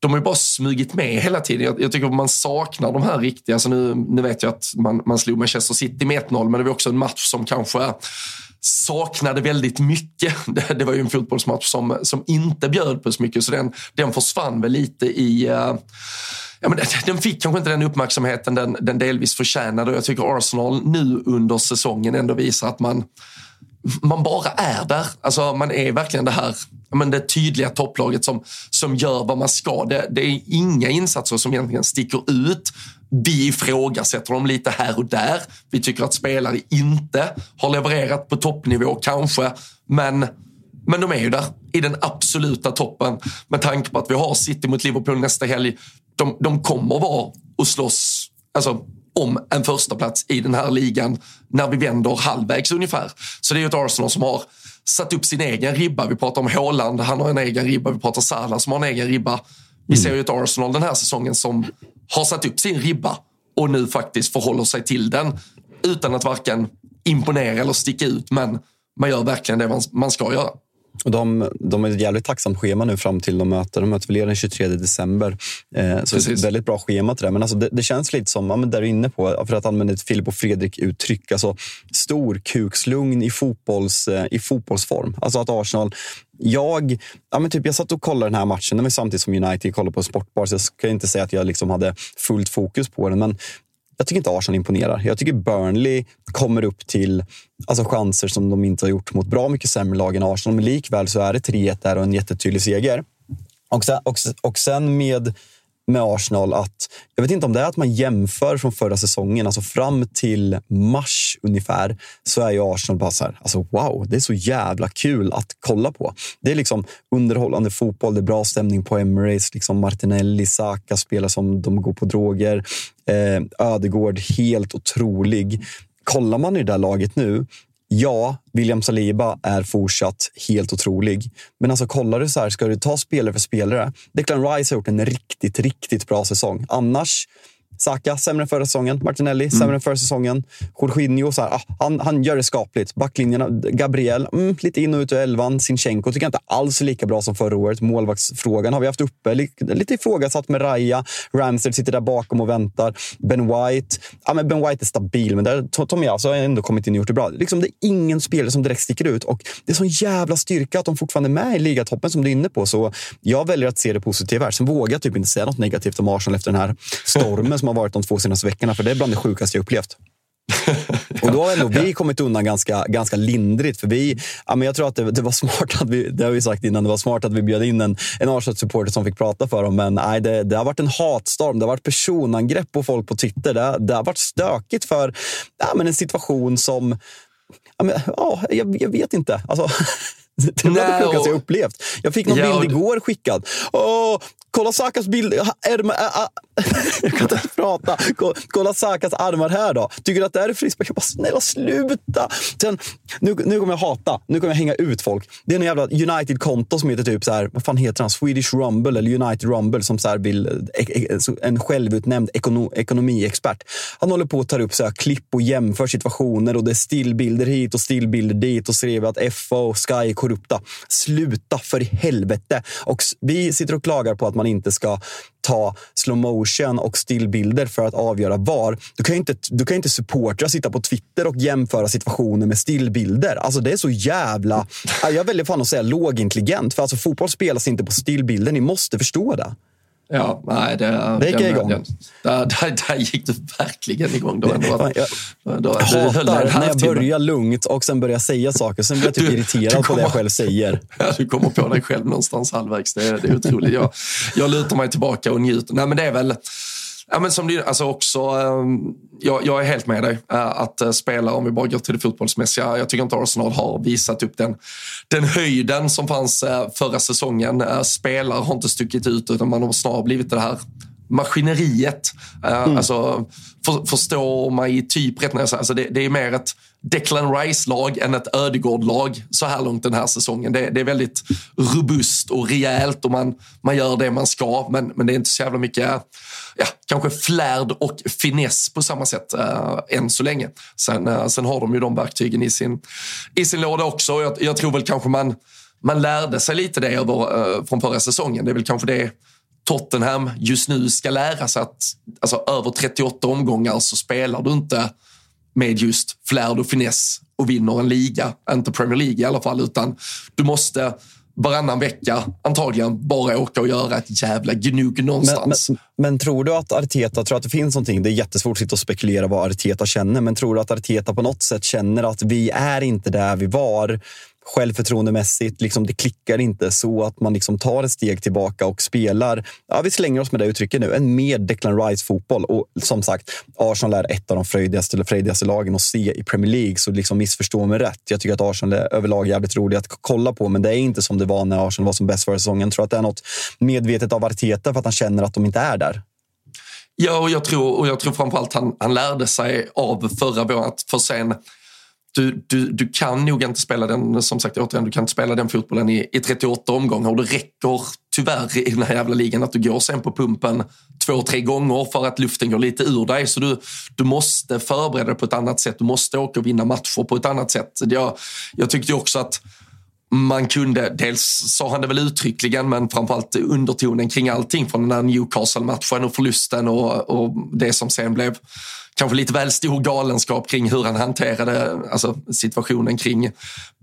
de har ju bara smugit med hela tiden. Jag, jag tycker att man saknar de här riktiga. Alltså nu, nu vet jag att man, man slog Manchester City med 1-0, men det var också en match som kanske saknade väldigt mycket. (laughs) Det, det var ju en fotbollsmatch som, som inte bjöd på så mycket, så den, den försvann väl lite i uh, Ja, men den fick kanske inte den uppmärksamheten den, den delvis förtjänade och jag tycker Arsenal nu under säsongen ändå visar att man, man bara är där. Alltså man är verkligen det här men det tydliga topplaget som, som gör vad man ska. Det, det är inga insatser som egentligen sticker ut. Vi ifrågasätter dem lite här och där. Vi tycker att spelare inte har levererat på toppnivå kanske, men men de är ju där i den absoluta toppen med tanke på att vi har City mot Liverpool nästa helg. De, de kommer vara och slåss alltså, om en första plats i den här ligan när vi vänder halvvägs ungefär. Så det är ju ett Arsenal som har satt upp sin egen ribba. Vi pratar om Haaland, han har en egen ribba. Vi pratar Salah som har en egen ribba. Vi ser ju ett Arsenal den här säsongen som har satt upp sin ribba och nu faktiskt förhåller sig till den utan att varken imponera eller sticka ut. Men man gör verkligen det man, man ska göra. Och de, de är ett jävligt tacksamt schema nu fram till de möter. De möter väl den 23 december. Eh, så Precis. ett väldigt bra schema till det. Men alltså det, det känns lite som, ja, men där du är inne på, för att använda ett Filip och Fredrik-uttryck, alltså stor kukslugn i, fotbolls, eh, i fotbollsform. Alltså att Arsenal jag, ja men typ jag satt och kollade den här matchen, det var samtidigt som United kollade på Sportbar, så jag ska inte säga att jag liksom hade fullt fokus på den. Men jag tycker inte Arsenal imponerar. Jag tycker Burnley kommer upp till alltså chanser som de inte har gjort mot bra mycket sämre lag än Arsenal. Men likväl så är det 3-1 där och en jättetydlig seger. Och sen, och, och sen med med Arsenal att, jag vet inte om det är att man jämför från förra säsongen, alltså fram till mars ungefär, så är ju Arsenal bara så här, alltså wow, det är så jävla kul att kolla på. Det är liksom underhållande fotboll, det är bra stämning på Emirates, liksom Martinelli, Saka spelar som de går på droger, eh, Ödegård helt otrolig. Kollar man i det där laget nu Ja, William Saliba är fortsatt helt otrolig. Men alltså kollar du så här, ska du ta spelare för spelare? Declan Rice har gjort en riktigt, riktigt bra säsong. Annars Saka, sämre än förra säsongen. Martinelli, mm. sämre än förra säsongen. Jorginho, så här, ah, han, han gör det skapligt. Backlinjerna, Gabriel, mm, lite in och ut ur elvan. Sinchenko tycker jag inte alls är lika bra som förra året. Målvaktsfrågan har vi haft uppe. Lite, ifrågasatt med Raya. Ramsey sitter där bakom och väntar. Ben White. Ja, men ben White är stabil, men där, Tomiyasu har ändå kommit in och gjort det bra. Liksom, det är ingen spelare som direkt sticker ut. Och det är sån jävla styrka att de fortfarande är med i ligatoppen som du är inne på. Så jag väljer att se det positiva här. Sen vågar jag typ inte säga något negativt om Arsenal efter den här (laughs) stormen som har varit de två senaste veckorna, för det är bland det sjukaste jag upplevt. (laughs) och då har ändå vi kommit undan ganska, ganska lindrigt. För vi, ja, men jag tror att det, det, var smart att vi, det har vi sagt innan, det var smart att vi bjöd in en, en Arsenal-supporter som fick prata för dem. Men nej, det, det, har varit en hatstorm, det har varit personangrepp på folk på Twitter. Det, det har varit stökigt för ja, men en situation som Ja, men, ja, jag, jag vet inte. Alltså, (laughs) (laughs) det var det sjukaste jag upplevt. Jag fick någon ja, bild igår skickad. Åh, kolla Sakas bild. Ärmar, äh, äh. jag kan inte prata. Kolla Sakas armar här då. Tycker du att det här är frispark? Jag bara, snälla sluta. Sen, nu, nu kommer jag hata. Nu kommer jag hänga ut folk. Det är en jävla United-konto som heter typ så här, vad fan heter han? Swedish Rumble eller United Rumble som så vill, en självutnämnd ekono, ekonomiexpert. Han håller på att ta upp så här klipp och jämför situationer och det är stillbilder hit och stillbilder dit och skriver att FA och Sky är korrupta. Sluta för helvete. Och vi sitter och klagar på att man inte ska ta slow motion och stillbilder för att avgöra var. Du kan ju inte, du kan inte supportra, sitta på Twitter och jämföra situationer med stillbilder. Alltså det är så jävla... (laughs) Jag väljer fan att säga lågintelligent. För alltså fotboll spelas inte på stillbilder. Ni måste förstå det. Ja, nej, det, det gick jag igång. Den, där, där, där gick du verkligen igång. Då, ändå, jag, då, då, hatar när jag börjar lugnt och sen börjar säga saker. Sen blir jag typ du, irriterad du kommer, på det jag själv säger. Ja, du kommer på dig själv någonstans halvvägs. Det, det är otroligt. Jag, jag lutar mig tillbaka och njuter. Nej, men det är väl... Ja, men som det, alltså också, ehm, jag, jag, är helt med dig. Eh, att eh, spela, om vi bara går till det fotbollsmässiga, jag tycker inte Arsenal har visat upp den, den höjden som fanns eh, förra säsongen. Spelare har inte stuckit ut utan man har snarare blivit det här maskineriet. Mm. Alltså, för, förstår mig typ rätt när jag säger alltså det, det är mer ett Declan Rice-lag än ett Ödegård-lag så här långt den här säsongen. Det, det, är väldigt robust och rejält och man, man gör det man ska. Men, men det är inte så jävla mycket, ja, kanske flärd och finess på samma sätt äh, än så länge. Sen, äh, sen har de ju de verktygen i sin, i sin låda också. Jag, jag tror väl kanske man, man lärde sig lite det över, äh, från förra säsongen. Det är väl kanske det Tottenham just nu ska lära sig att alltså, över 38 omgångar så spelar du inte med just flärd och finess och vinner en liga. Inte Premier League i alla fall, utan du måste varannan vecka antagligen bara åka och göra ett jävla gnugg någonstans. Men, men, men, tror du att Arteta, tror att det finns någonting, det är jättesvårt att sitta och spekulera vad Arteta känner, men tror du att Arteta på något sätt känner att vi är inte där vi var självförtroendemässigt. Liksom, det klickar inte så att man liksom tar ett steg tillbaka och spelar, ja, vi slänger oss med det uttrycket nu, en mer Declan Rice-fotboll. Och som sagt, Arsenal är ett av de frejdigaste, eller fröjdigaste lagen att se i Premier League, så liksom missförstå mig rätt. Jag tycker att Arsenal är överlag jävligt roliga att kolla på, men det är inte som det var när Arsenal var som bäst förra säsongen. Jag tror att det är något medvetet av Arteta för att han känner att de inte är där. Ja, och jag tror, och jag tror framförallt han, han lärde sig av förra våren att för sen du, du, du kan nog inte spela den, som sagt återigen, du kan inte spela den fotbollen i, i 38 omgångar och det räcker tyvärr i den här jävla ligan att du går sen på pumpen två, tre gånger för att luften går lite ur dig. Så du, du måste förbereda dig på ett annat sätt. Du måste åka och vinna matcher på ett annat sätt. Jag, jag tyckte också att man kunde, dels sa han det väl uttryckligen, men framförallt undertonen kring allting från den här Newcastle-matchen och förlusten och, och det som sen blev kanske lite väl stor galenskap kring hur han hanterade alltså, situationen kring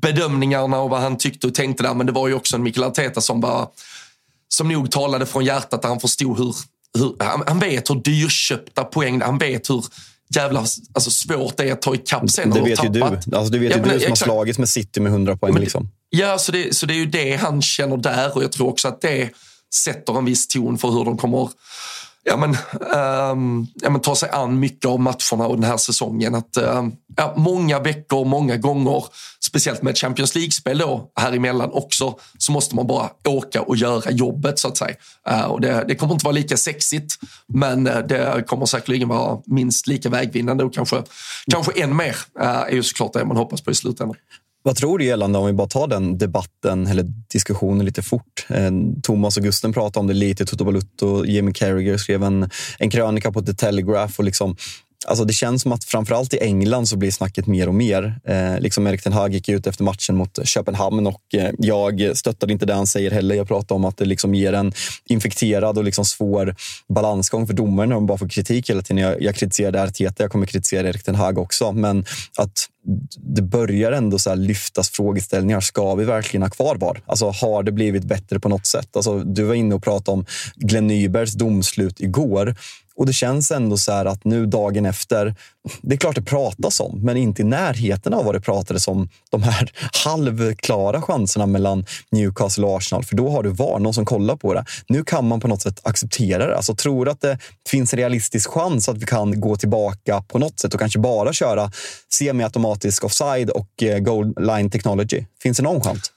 bedömningarna och vad han tyckte och tänkte där. Men det var ju också en Mikael Arteta som bara, som nog talade från hjärtat där han förstod hur, hur han, han vet hur dyrköpta poäng, han vet hur jävla alltså, svårt det är att ta ikapp sen. Det vet ju du. Alltså, det vet ja, ju du som har slagits med City med 100 poäng. Men, liksom. Ja, så det, så det är ju det han känner där och jag tror också att det sätter en viss ton för hur de kommer ja, men, um, ja, men ta sig an mycket av matcherna och den här säsongen. Att, um, ja, många veckor, många gånger, speciellt med Champions League-spel då, här emellan också, så måste man bara åka och göra jobbet så att säga. Uh, och det, det, kommer inte vara lika sexigt, men eh, det kommer säkerligen vara minst lika vägvinnande och kanske, kanske än mer uh, är ju såklart det man hoppas på i slutändan. Vad tror du gällande, om vi bara tar den debatten eller diskussionen lite fort. Eh, Thomas och Gusten pratade om det lite, Toto Balutto, Jimmy Carragher skrev en, en krönika på The Telegraph och liksom Alltså det känns som att framförallt i England så blir snacket mer och mer. Eh, liksom Erik Ten Hag gick ut efter matchen mot Köpenhamn och eh, jag stöttade inte det han säger heller. Jag pratade om att det liksom ger en infekterad och liksom svår balansgång för domaren när de bara får kritik hela tiden. Jag, jag kritiserade Arteta, jag kommer kritisera Erik Ten Hag också. Men att det börjar ändå så lyftas frågeställningar. Ska vi verkligen ha kvar VAR? Alltså, har det blivit bättre på något sätt? Alltså, du var inne och pratade om Glenn Nybergs domslut igår. Och det känns ändå så här att nu dagen efter, det är klart det pratas om, men inte i närheten av vad det pratades om de här (laughs) halvklara chanserna mellan Newcastle och Arsenal. För då har du VAR, någon som kollar på det. Nu kan man på något sätt acceptera det. Alltså tror att det finns en realistisk chans att vi kan gå tillbaka på något sätt och kanske bara köra semi-automatisk offside och eh, goal line technology. Finns det någon chans?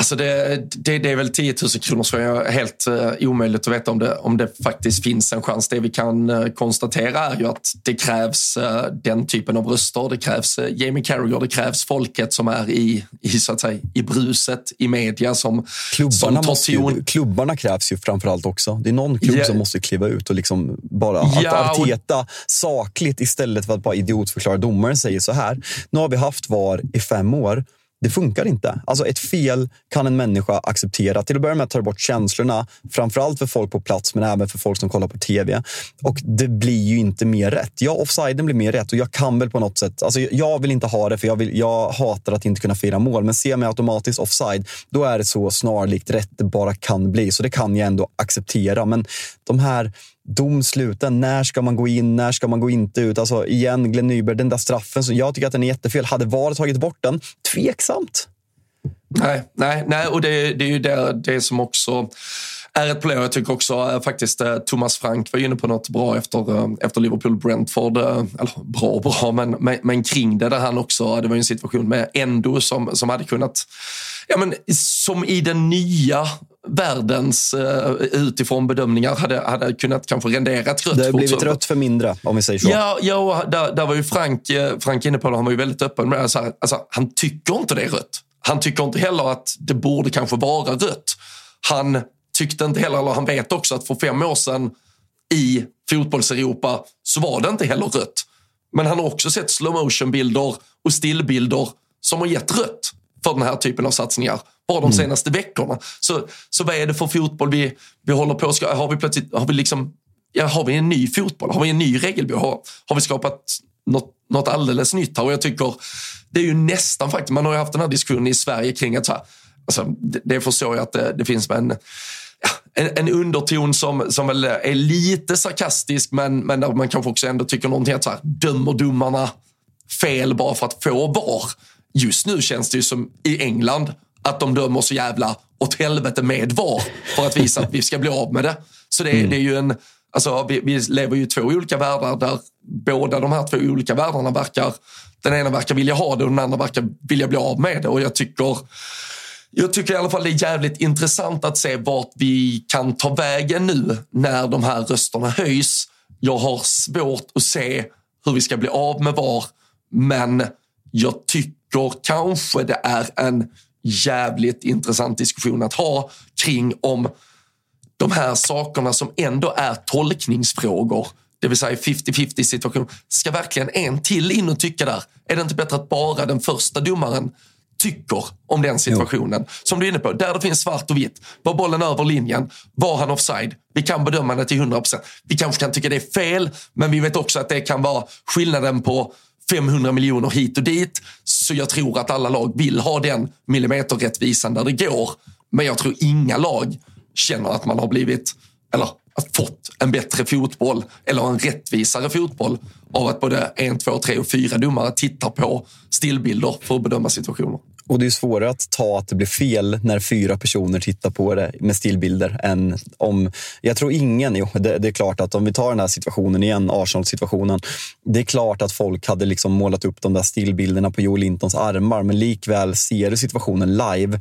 Alltså det, det, det, är väl 10 000 kronor så är helt uh, omöjligt att veta om det, om det faktiskt finns en chans. Det vi kan uh, konstatera är ju att det krävs uh, den typen av röster. Det krävs Jamie Carragher, det krävs folket som är i, i, så att säga, i bruset, i media som, klubbarna som ju, Klubbarna krävs ju framförallt också. Det är någon klubb yeah. som måste kliva ut och liksom bara ja, att Arteta sakligt istället för att bara idiotförklara domaren säger så här. Nu har vi haft VAR i fem år det funkar inte. Alltså ett fel kan en människa acceptera. Till att börja med tar det bort känslorna, framförallt för folk på plats, men även för folk som kollar på tv. Och det blir ju inte mer rätt. Ja, offsiden blir mer rätt och jag kan väl på något sätt. Alltså jag vill inte ha det, för jag, vill, jag hatar att inte kunna fira mål. Men ser man automatiskt offside, då är det så snarlikt rätt det bara kan bli. Så det kan jag ändå acceptera. Men de här domsluten. När ska man gå in? När ska man gå inte ut? Alltså igen, Glenn Nyberg, den där straffen. Så jag tycker att den är jättefel. Hade VAR tagit bort den? Tveksamt. Nej, nej, nej och det, det är ju det, det som också är ett problem. Jag tycker också äh, faktiskt äh, Thomas Frank var inne på något bra efter, äh, efter Liverpool-Brentford. Eller (laughs) bra och bra, men, men, men, kring det där han också, det var ju en situation med Endo som, som hade kunnat, ja men som i den nya världens uh, utifrån bedömningar hade, hade kunnat kanske rendera ett rött Det har blivit rött för mindre, om vi säger så. Ja, ja där, där var ju Frank, Frank inne på det. Han var ju väldigt öppen med det. Alltså, han tycker inte det är rött. Han tycker inte heller att det borde kanske vara rött. Han tyckte inte heller, eller han vet också att för fem år sedan i fotbolls-Europa så var det inte heller rött. Men han har också sett slow motion-bilder och stillbilder som har gett rött för den här typen av satsningar bara de mm. senaste mm. veckorna. Så, så vad är det för fotboll vi, vi håller på ska, Har vi plötsligt, har vi liksom, ja, har vi en ny fotboll? Har vi en ny regelbok? Har, har vi skapat något, något alldeles nytt här? Och jag tycker, det är ju nästan faktiskt, man har ju haft den här diskussionen i Sverige kring att så här, alltså, det, det förstår jag att det, det finns en en, en underton som, som väl är lite sarkastisk men, men där man kanske också ändå tycker någonting att så här, dömer domarna fel bara för att få VAR? Just nu känns det ju som i England att de dömer så jävla åt helvete med VAR för att visa att vi ska bli av med det. Så det, mm. det är ju en, alltså vi, vi lever ju i två olika världar där båda de här två olika världarna verkar, den ena verkar vilja ha det och den andra verkar vilja bli av med det och jag tycker jag tycker i alla fall det är jävligt intressant att se vart vi kan ta vägen nu när de här rösterna höjs. Jag har svårt att se hur vi ska bli av med VAR, men jag tycker kanske det är en jävligt intressant diskussion att ha kring om de här sakerna som ändå är tolkningsfrågor det vill säga 50-50 situation. Ska verkligen en till in och tycka där? Är det inte bättre att bara den första domaren tycker om den situationen. Jo. Som du är inne på, där det finns svart och vitt. Var bollen över linjen? Var han offside? Vi kan bedöma det till 100%. Vi kanske kan tycka det är fel, men vi vet också att det kan vara skillnaden på 500 miljoner hit och dit. Så jag tror att alla lag vill ha den millimeterrättvisan där det går. Men jag tror inga lag känner att man har blivit, eller fått en bättre fotboll eller en rättvisare fotboll av att både en, två, tre och fyra domare tittar på stillbilder för att bedöma situationer. Och det är svårare att ta att det blir fel när fyra personer tittar på det med stillbilder än om... Jag tror ingen... Jo, det, det är klart att om vi tar den här situationen igen, Arsenal-situationen. Det är klart att folk hade liksom målat upp de där stillbilderna på Joel Lintons armar, men likväl ser du situationen live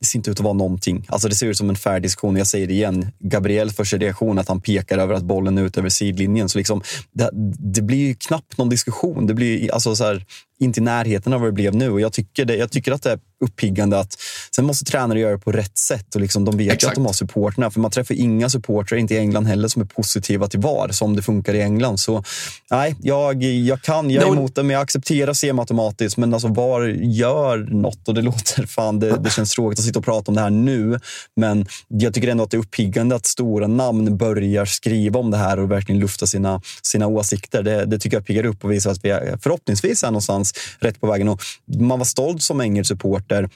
det ser inte ut att vara någonting. Alltså det ser ut som en färdig diskussion. Jag säger det igen. Gabriel första reaktion att han pekar över att bollen är ut över sidlinjen. Så liksom, det, det blir knappt någon diskussion. Det blir alltså så här, inte i närheten av vad det blev nu. Och jag, tycker det, jag tycker att det är uppiggande att sen måste tränare göra det på rätt sätt. Och liksom, de vet Exakt. ju att de har supporterna. För man träffar inga supportrar, inte i England heller, som är positiva till VAR, som det funkar i England. Så nej, jag, jag kan, jag är emot det, men jag accepterar CM automatiskt. Men alltså VAR gör något och det (laughs) låter fan, det, det känns tråkigt att sitta och prata om det här nu. Men jag tycker ändå att det är uppiggande att stora namn börjar skriva om det här och verkligen lufta sina, sina åsikter. Det, det tycker jag piggar upp och visar att vi är, förhoppningsvis är någonstans rätt på vägen. Och man var stolt som engelsk supporter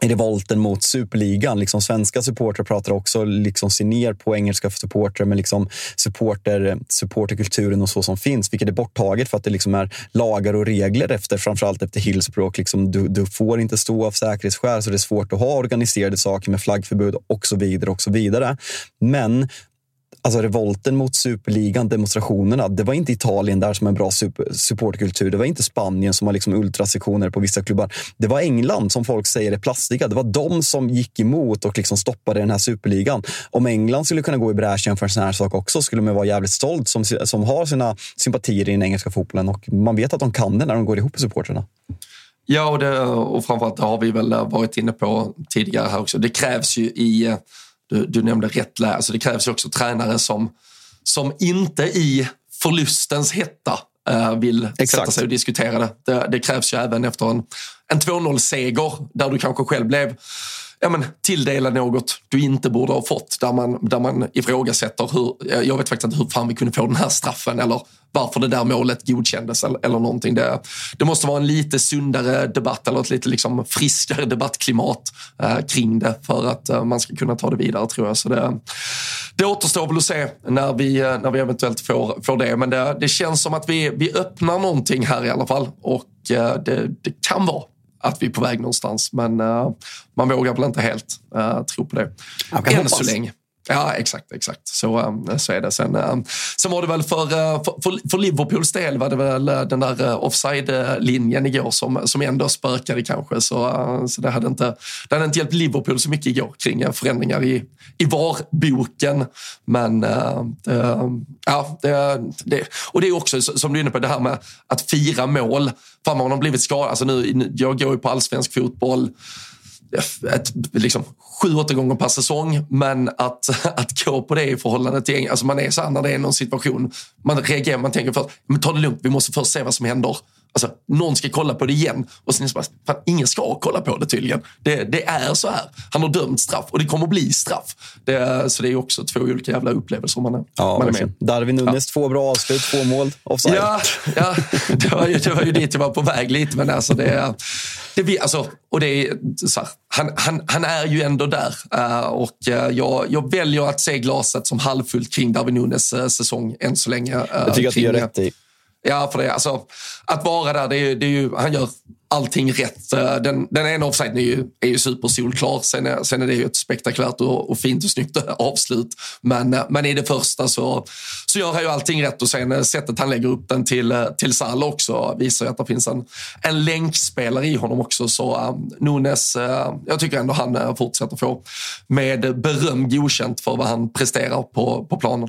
i revolten mot superligan. Liksom svenska supportrar pratar också liksom ser ner på engelska supportrar men liksom supporter, supporterkulturen och så som finns, vilket är borttaget för att det liksom är lagar och regler efter framförallt efter Hillsborough. Liksom du, du, får inte stå av säkerhetsskäl så det är svårt att ha organiserade saker med flaggförbud och så vidare. och så vidare. Men alltså revolten mot superligan, demonstrationerna, det var inte Italien där som en bra supportkultur. Det var inte Spanien som har liksom ultrasektioner på vissa klubbar. Det var England som folk säger är plastiga. Det var de som gick emot och liksom stoppade den här superligan. Om England skulle kunna gå i bräschen för en sån här sak också skulle man vara jävligt stolt som, som har sina sympatier i den engelska fotbollen och man vet att de kan det när de går ihop i supporterna. Ja, och, det, och framförallt det har vi väl varit inne på tidigare här också. Det krävs ju i eh, du, du nämnde rätt läge. Alltså det krävs ju också tränare som, som inte i förlustens hetta uh, vill Exakt. sätta sig och diskutera det. det. det. krävs ju även efter en, en 2-0-seger där du kanske själv blev ja, men, tilldela något du inte borde ha fått. Där man, där man ifrågasätter hur, jag vet faktiskt inte hur fan vi kunde få den här straffen eller varför det där målet godkändes eller, eller någonting. Det, det måste vara en lite sundare debatt eller ett lite liksom friskare debattklimat eh, kring det för att eh, man ska kunna ta det vidare tror jag. Så det, det återstår väl att se när vi, eh, när vi eventuellt får, får det. Men det, det känns som att vi, vi öppnar någonting här i alla fall och eh, det, det kan vara att vi är på väg någonstans. Men uh, man vågar väl inte helt uh, tro på det. Än så länge. Ja, exakt. exakt. Så, um, så är det. Sen, um, sen var det väl uh, för, för, för, Liverpools del var det väl uh, den där uh, offside-linjen igår som, som ändå spökade kanske. Så, så det, hade inte, det hade inte hjälpt Liverpool så mycket igår kring förändringar i, i VAR-boken. Men det, ja, det, det, och det är också som du är inne på, det här med att fira mål. Fan, man har blivit skadad. Alltså nu, jag går ju på allsvensk fotboll ett, liksom, sju, åtta gånger per säsong. Men att, (laughs) att gå på det i förhållande till... Alltså man är så här när det är någon situation, man reagerar, man tänker först, men ta det lugnt, vi måste först se vad som händer. Alltså, någon ska kolla på det igen och sen det bara, fan, ingen ska kolla på det tydligen. Det, det, är så här. Han har dömt straff och det kommer att bli straff. Det, så det är också två olika jävla upplevelser man är, ja, man är med. Darwin Nunes, ja. två bra avslut, två mål, offside. Ja, ja det, var ju, det var ju dit jag var på väg lite. Men alltså det, det, alltså, och det är, så här, han, han, han är ju ändå där. Uh, och uh, jag, jag väljer att se glaset som halvfullt kring Darwin Nunes uh, säsong än så länge. jag tycker att du gör rätt i. Ja, för det, alltså, att vara där, det är, det är ju, han gör allting rätt. Eh, den, den ena offsiden är ju, är ju supersolklar. Sen är, sen är det ju ett spektakulärt och, och fint och snyggt (laughs) avslut. Men, eh, men i det första så, så gör han ju allting rätt och sen eh, sättet han lägger upp den till, till Salah också visar ju att det finns en, en länkspelare i honom också. Så um, Nunes, uh, jag tycker ändå han uh, fortsätter få med beröm godkänt för vad han presterar på, på planen.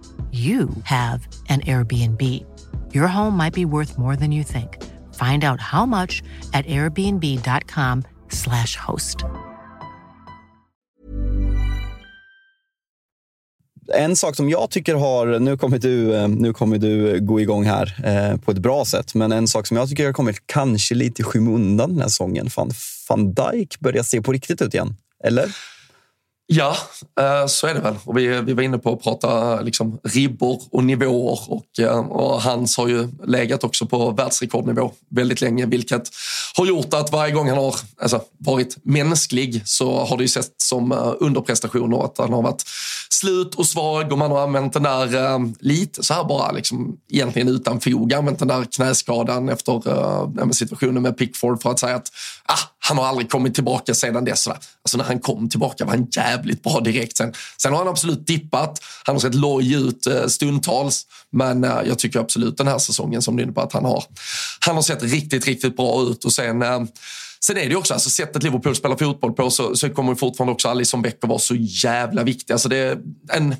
you have an Airbnb. Your home might be worth more than you think. Find out how much at airbnb.com slash host. En sak som jag tycker har, nu kommer du, eh, nu kommer du gå igång här eh, på ett bra sätt, men en sak som jag tycker har kommit kanske lite i skymundan den här säsongen. Van, Van Dijk börjar se på riktigt ut igen, eller? Ja, eh, så är det väl. Och vi, vi var inne på att prata liksom, ribbor och nivåer och, eh, och hans har ju legat också på världsrekordnivå väldigt länge, vilket har gjort att varje gång han har alltså, varit mänsklig så har det ju sett som eh, underprestationer att han har varit slut och svag och man har använt den där lite så här bara liksom, egentligen utan fog, använt den där knäskadan efter situationen med Pickford för att säga att ah, han har aldrig kommit tillbaka sedan dess. Alltså när han kom tillbaka var han jävligt bra direkt. Sen, sen har han absolut dippat. Han har sett loj ut eh, stundtals. Men eh, jag tycker absolut den här säsongen som du är inne på att han har. Han har sett riktigt, riktigt bra ut och sen eh, Sen är det ju också, alltså sättet Liverpool spelar fotboll på så, så kommer fortfarande också Alisson Becker vara så jävla viktig. Alltså det är en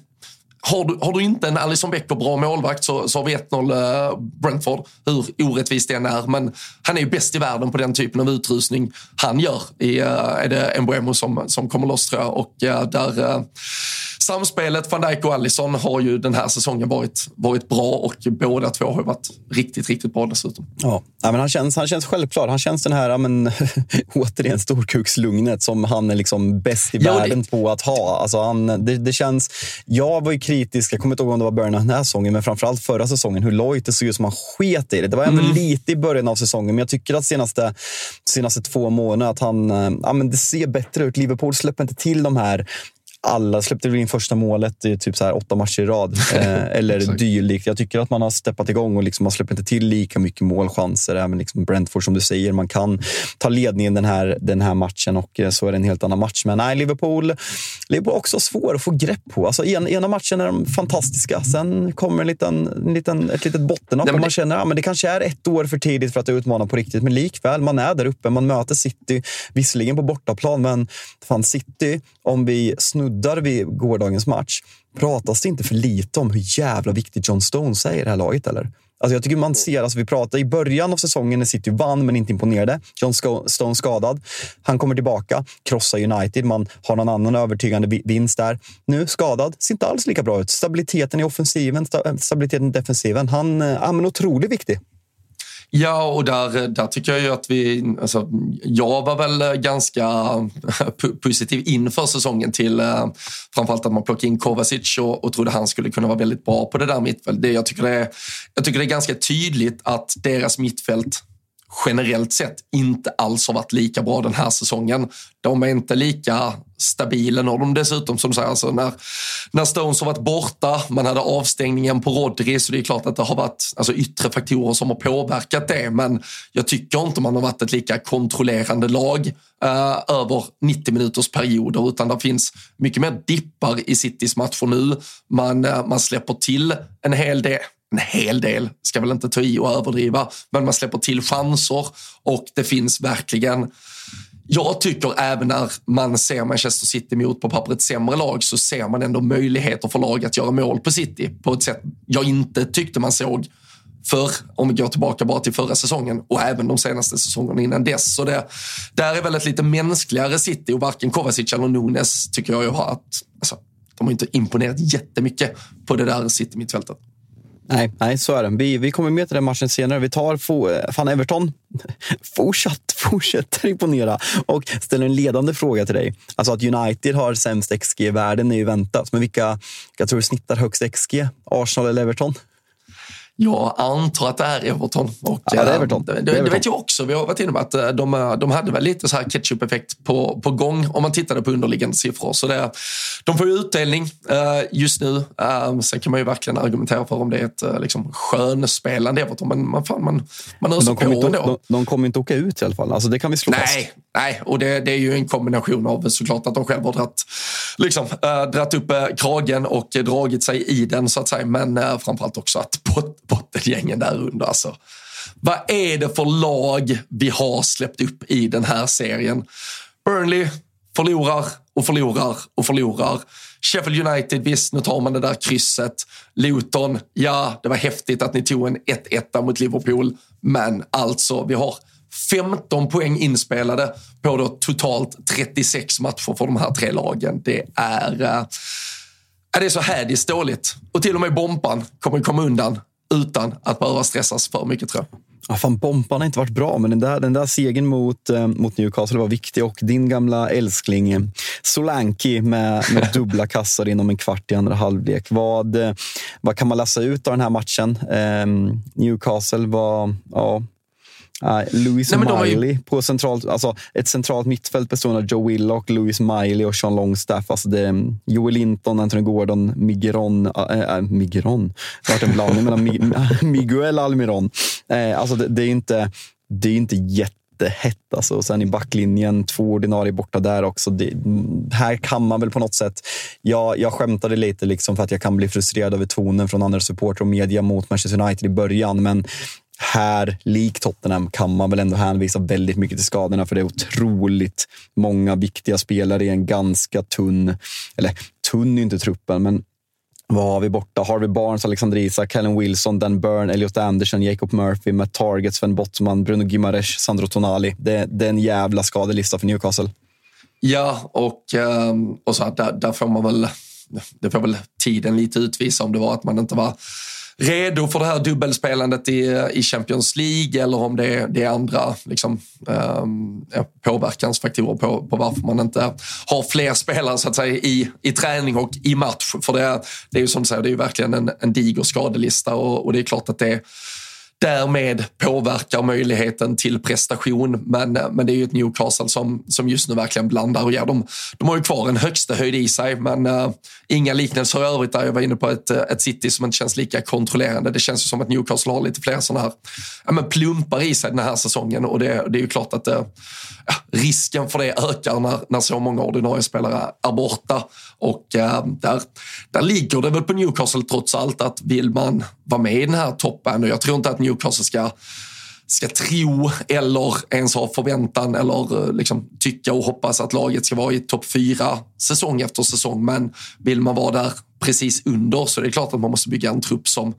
har du, har du inte en Alisson Becker bra målvakt så, så har vi 1-0 uh, Brentford, hur orättvist det än är. Men han är ju bäst i världen på den typen av utrustning han gör. I, uh, är det Mbeumo som, som kommer loss tror jag. Och uh, där samspelet van Dijk och Alisson har ju den här säsongen varit, varit bra och båda två har varit riktigt, riktigt bra dessutom. Ja, men han, känns, han känns självklar. Han känns den här, men, (laughs) återigen, storkukslugnet som han är liksom bäst i ja, världen det... på att ha. Alltså han, det, det, känns, jag var ju kritisk, jag kommer inte ihåg om det var början av den här säsongen, men framförallt förra säsongen, hur lojt det såg ut som han sket i det. Det var ändå mm. lite i början av säsongen, men jag tycker att senaste, senaste två månaderna att han, eh, ja, men det ser bättre ut. Liverpool släpper inte till de här alla släppte väl in första målet i typ så här åtta matcher i rad. (laughs) Eh, eller dylikt. Jag tycker att man har steppat igång och liksom man släpper inte till lika mycket målchanser. Även liksom Brentford som du säger, man kan ta ledningen den här, den här matchen och eh, så är det en helt annan match. Men nej, Liverpool, Liverpool är också svår att få grepp på. Alltså, en, ena matchen är de fantastiska, sen kommer en liten, en liten, ett litet bottennapp och man känner att ja, det kanske är ett år för tidigt för att utmana på riktigt. Men likväl, man är där uppe. Man möter City, visserligen på bortaplan, men fan City, om vi snuddar vid gårdagens match. Pratas det inte för lite om hur jävla viktig John Stones är i det här laget? Eller? Alltså jag tycker man ser, alltså vi pratade i början av säsongen när City vann men inte imponerade. John Stone skadad. Han kommer tillbaka, krossar United. Man har någon annan övertygande vinst där. Nu skadad, ser inte alls lika bra ut. Stabiliteten i offensiven, stabiliteten i defensiven. Han är eh, otroligt viktig. Ja, och där, där tycker jag ju att vi... Alltså, jag var väl eh, ganska eh, positiv inför säsongen till eh, framförallt att man plockade in Kovacic och, och trodde han skulle kunna vara väldigt bra på det där mittfältet. Jag tycker det är, jag tycker det är ganska tydligt att deras mittfält generellt sett inte alls har varit lika bra den här säsongen. De är inte lika stabila när de dessutom, som du säger, alltså när, när Stones har varit borta, man hade avstängningen på Rodri, så det är klart att det har varit alltså, yttre faktorer som har påverkat det. Men jag tycker inte man har varit ett lika kontrollerande lag eh, över 90 minuters perioder, utan det finns mycket mer dippar i Citys matcher nu. Man, eh, man släpper till en hel del en hel del, ska väl inte ta i och överdriva, men man släpper till chanser och det finns verkligen jag tycker även när man ser Manchester City mot på pappret sämre lag så ser man ändå möjligheter för lag att göra mål på City på ett sätt jag inte tyckte man såg för om vi går tillbaka bara till förra säsongen och även de senaste säsongerna innan dess. Så det, där är väl ett lite mänskligare City och varken Kovacic eller Nunes tycker jag ju har att, alltså, de har inte imponerat jättemycket på det där City-mittfältet. Nej, nej, så är det. Vi, vi kommer med till den matchen senare. Vi tar fan Everton. (laughs) Fortsatt, fortsätter imponera och ställer en ledande fråga till dig. Alltså att United har sämst XG i världen är ju väntat. Men vilka, vilka tror du snittar högst XG? Arsenal eller Everton? Jag antar att det är Everton. Och, ja, det, är Everton. Det, det, det, vet jag också. Vi har varit inne på att eh, de, eh, de hade väl lite så här ketchup-effekt på, på gång om man tittade på underliggande siffror. Så det, de får ju utdelning uh, just nu. Uh, sen kan man ju verkligen argumentera för om det är ett uh, liksom, skönspelande Everton. Men man, fan, man, man öser på inte, ändå. De, de kommer inte åka ut i alla fall. Alltså, det kan vi slå nej, fast. Nej, och det, det är ju en kombination av såklart att de själva har dratt, liksom, äh, dratt upp kragen och dragit sig i den så att säga. Men äh, framförallt också att bot, bottengängen där under. Alltså. Vad är det för lag vi har släppt upp i den här serien? Burnley förlorar och förlorar och förlorar. Sheffield United, visst, nu tar man det där krysset. Luton, ja, det var häftigt att ni tog en 1-1 mot Liverpool. Men alltså, vi har 15 poäng inspelade på då totalt 36 matcher för de här tre lagen. Det är, eh, det är så hädiskt dåligt. Och till och med Bompan kommer komma undan utan att behöva stressas för mycket tror jag. Ja, fan, Bompan har inte varit bra, men den där, den där segern mot, eh, mot Newcastle var viktig. Och din gamla älskling eh, Solanki med, med (laughs) dubbla kassar inom en kvart i andra halvlek. Vad, eh, vad kan man läsa ut av den här matchen? Eh, Newcastle var ja, Uh, Louis Nej, Miley ju... på centralt, alltså ett centralt mittfält bestående av Joe Willock, Louis Miley och Sean Longstaff. Alltså det är Joel Linton, Anthony Gordon, Migueron. Äh, äh, Migueron? Det har en blandning mellan (laughs) Miguel Almiron. Äh, alltså det, det, är inte, det är inte jättehett. Alltså. Och sen i backlinjen, två ordinarie borta där också. Det, här kan man väl på något sätt... Jag, jag skämtade lite liksom för att jag kan bli frustrerad över tonen från andra supportrar och media mot Manchester United i början. Men här, lik Tottenham, kan man väl ändå hänvisa väldigt mycket till skadorna för det är otroligt många viktiga spelare i en ganska tunn, eller tunn är inte truppen, men vad har vi borta? Harvey Barnes, Alexander Isak, Callum Wilson, Dan Byrne, Elliot Anderson, Jacob Murphy, Matt Target, Sven Bottman, Bruno Gimares, Sandro Tonali. Det, det är en jävla skadelista för Newcastle. Ja, och, ehm, och så här, där, där får man väl, det får väl tiden lite utvisa om det var att man inte var redo för det här dubbelspelandet i, eh, i Champions League eller om det är, det är andra liksom, eh, påverkansfaktorer på, på varför man inte har fler spelare så att säga, i, i träning och i match. För det, det är ju som du säger, det är ju verkligen en, en diger skadelista och, och det är klart att det därmed påverkar möjligheten till prestation. Men, eh, men det är ju ett Newcastle som, som just nu verkligen blandar och ger. De, de har ju kvar en högsta höjd i sig, men uh, inga liknelser i övrigt där. Jag var inne på ett, eh, ett City som inte känns lika kontrollerande. Det känns ju som att Newcastle har lite fler sådana här ja, men plumpar i sig den här säsongen och det, det är ju klart att uh, risken för det ökar när, när så många ordinarie spelare är borta. Och uh, där, där ligger det väl på Newcastle trots allt att vill man vara med i den här toppen och jag tror inte att Newcastle ska ska tro eller ens ha förväntan eller eh, liksom tycka och hoppas att laget ska vara i topp fyra säsong efter säsong. Men vill man vara där precis under så är det klart att man måste bygga en trupp som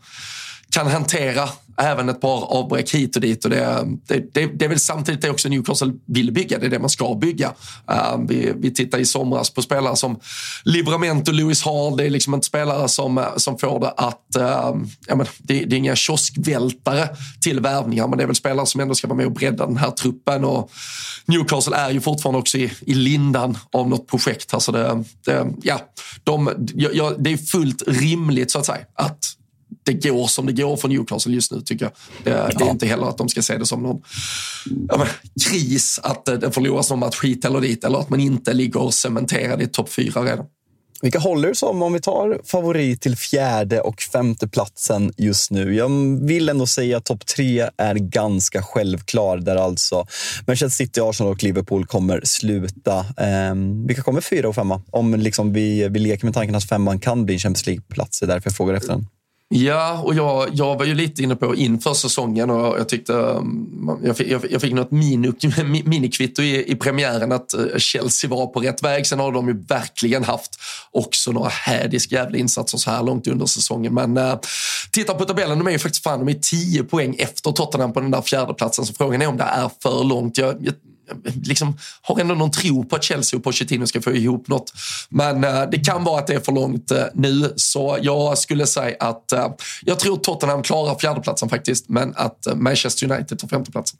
kan hantera även ett par avbräck hit och dit. Och det, det, det, det är väl samtidigt det också Newcastle vill bygga. Det är det man ska bygga. Uh, vi, vi tittar i somras på spelare som Livramento och Lewis Hall. Det är liksom inte spelare som, eh, som får det att... Uh, ja, men det, det är inga kioskvältare till värvningar, men det är väl spelare som ändå ska vara med och bredda den här truppen. Och Newcastle är ju fortfarande också i, i lindan av något projekt. Alltså det, det, ja, de, ja, det är fullt rimligt så att säga att det går som det går för Newcastle just nu tycker jag. Det, det är inte heller att de ska se det som någon ja, men, kris att det förloras någon match hit eller dit eller att man inte ligger cementerad i topp fyra redan. Vilka håller du som om vi tar favorit till fjärde och femte platsen just nu? Jag vill ändå säga att topp tre är ganska självklar där alltså Manchester City, Arsenal och Liverpool kommer sluta. Eh, vilka kommer fyra och femma? Om liksom vi, vi leker med tanken att femman kan bli en Champions League-plats, det är därför jag frågar efter den. Ja, och jag, jag var ju lite inne på inför säsongen och jag tyckte um, jag fick, jag fick något mini, (laughs) minikvitto i, i premiären att eh, Chelsea var på rätt väg. Sen har de ju verkligen haft också några hädiska jävla insatser så här långt under säsongen. Men äh, titta på tabellen, de är ju faktiskt fan, de är tio poäng efter Tottenham på den där fjärdeplatsen. Så frågan är om det är för långt. Jag, jag liksom, har ändå någon tro på att Chelsea och Pochettino ska få ihop något. Men eh, det kan vara att det är för långt eh, nu, så jag skulle säga att eh, jag tror Tottenham klarar fjärdeplatsen faktiskt, men att Manchester United tar femteplatsen.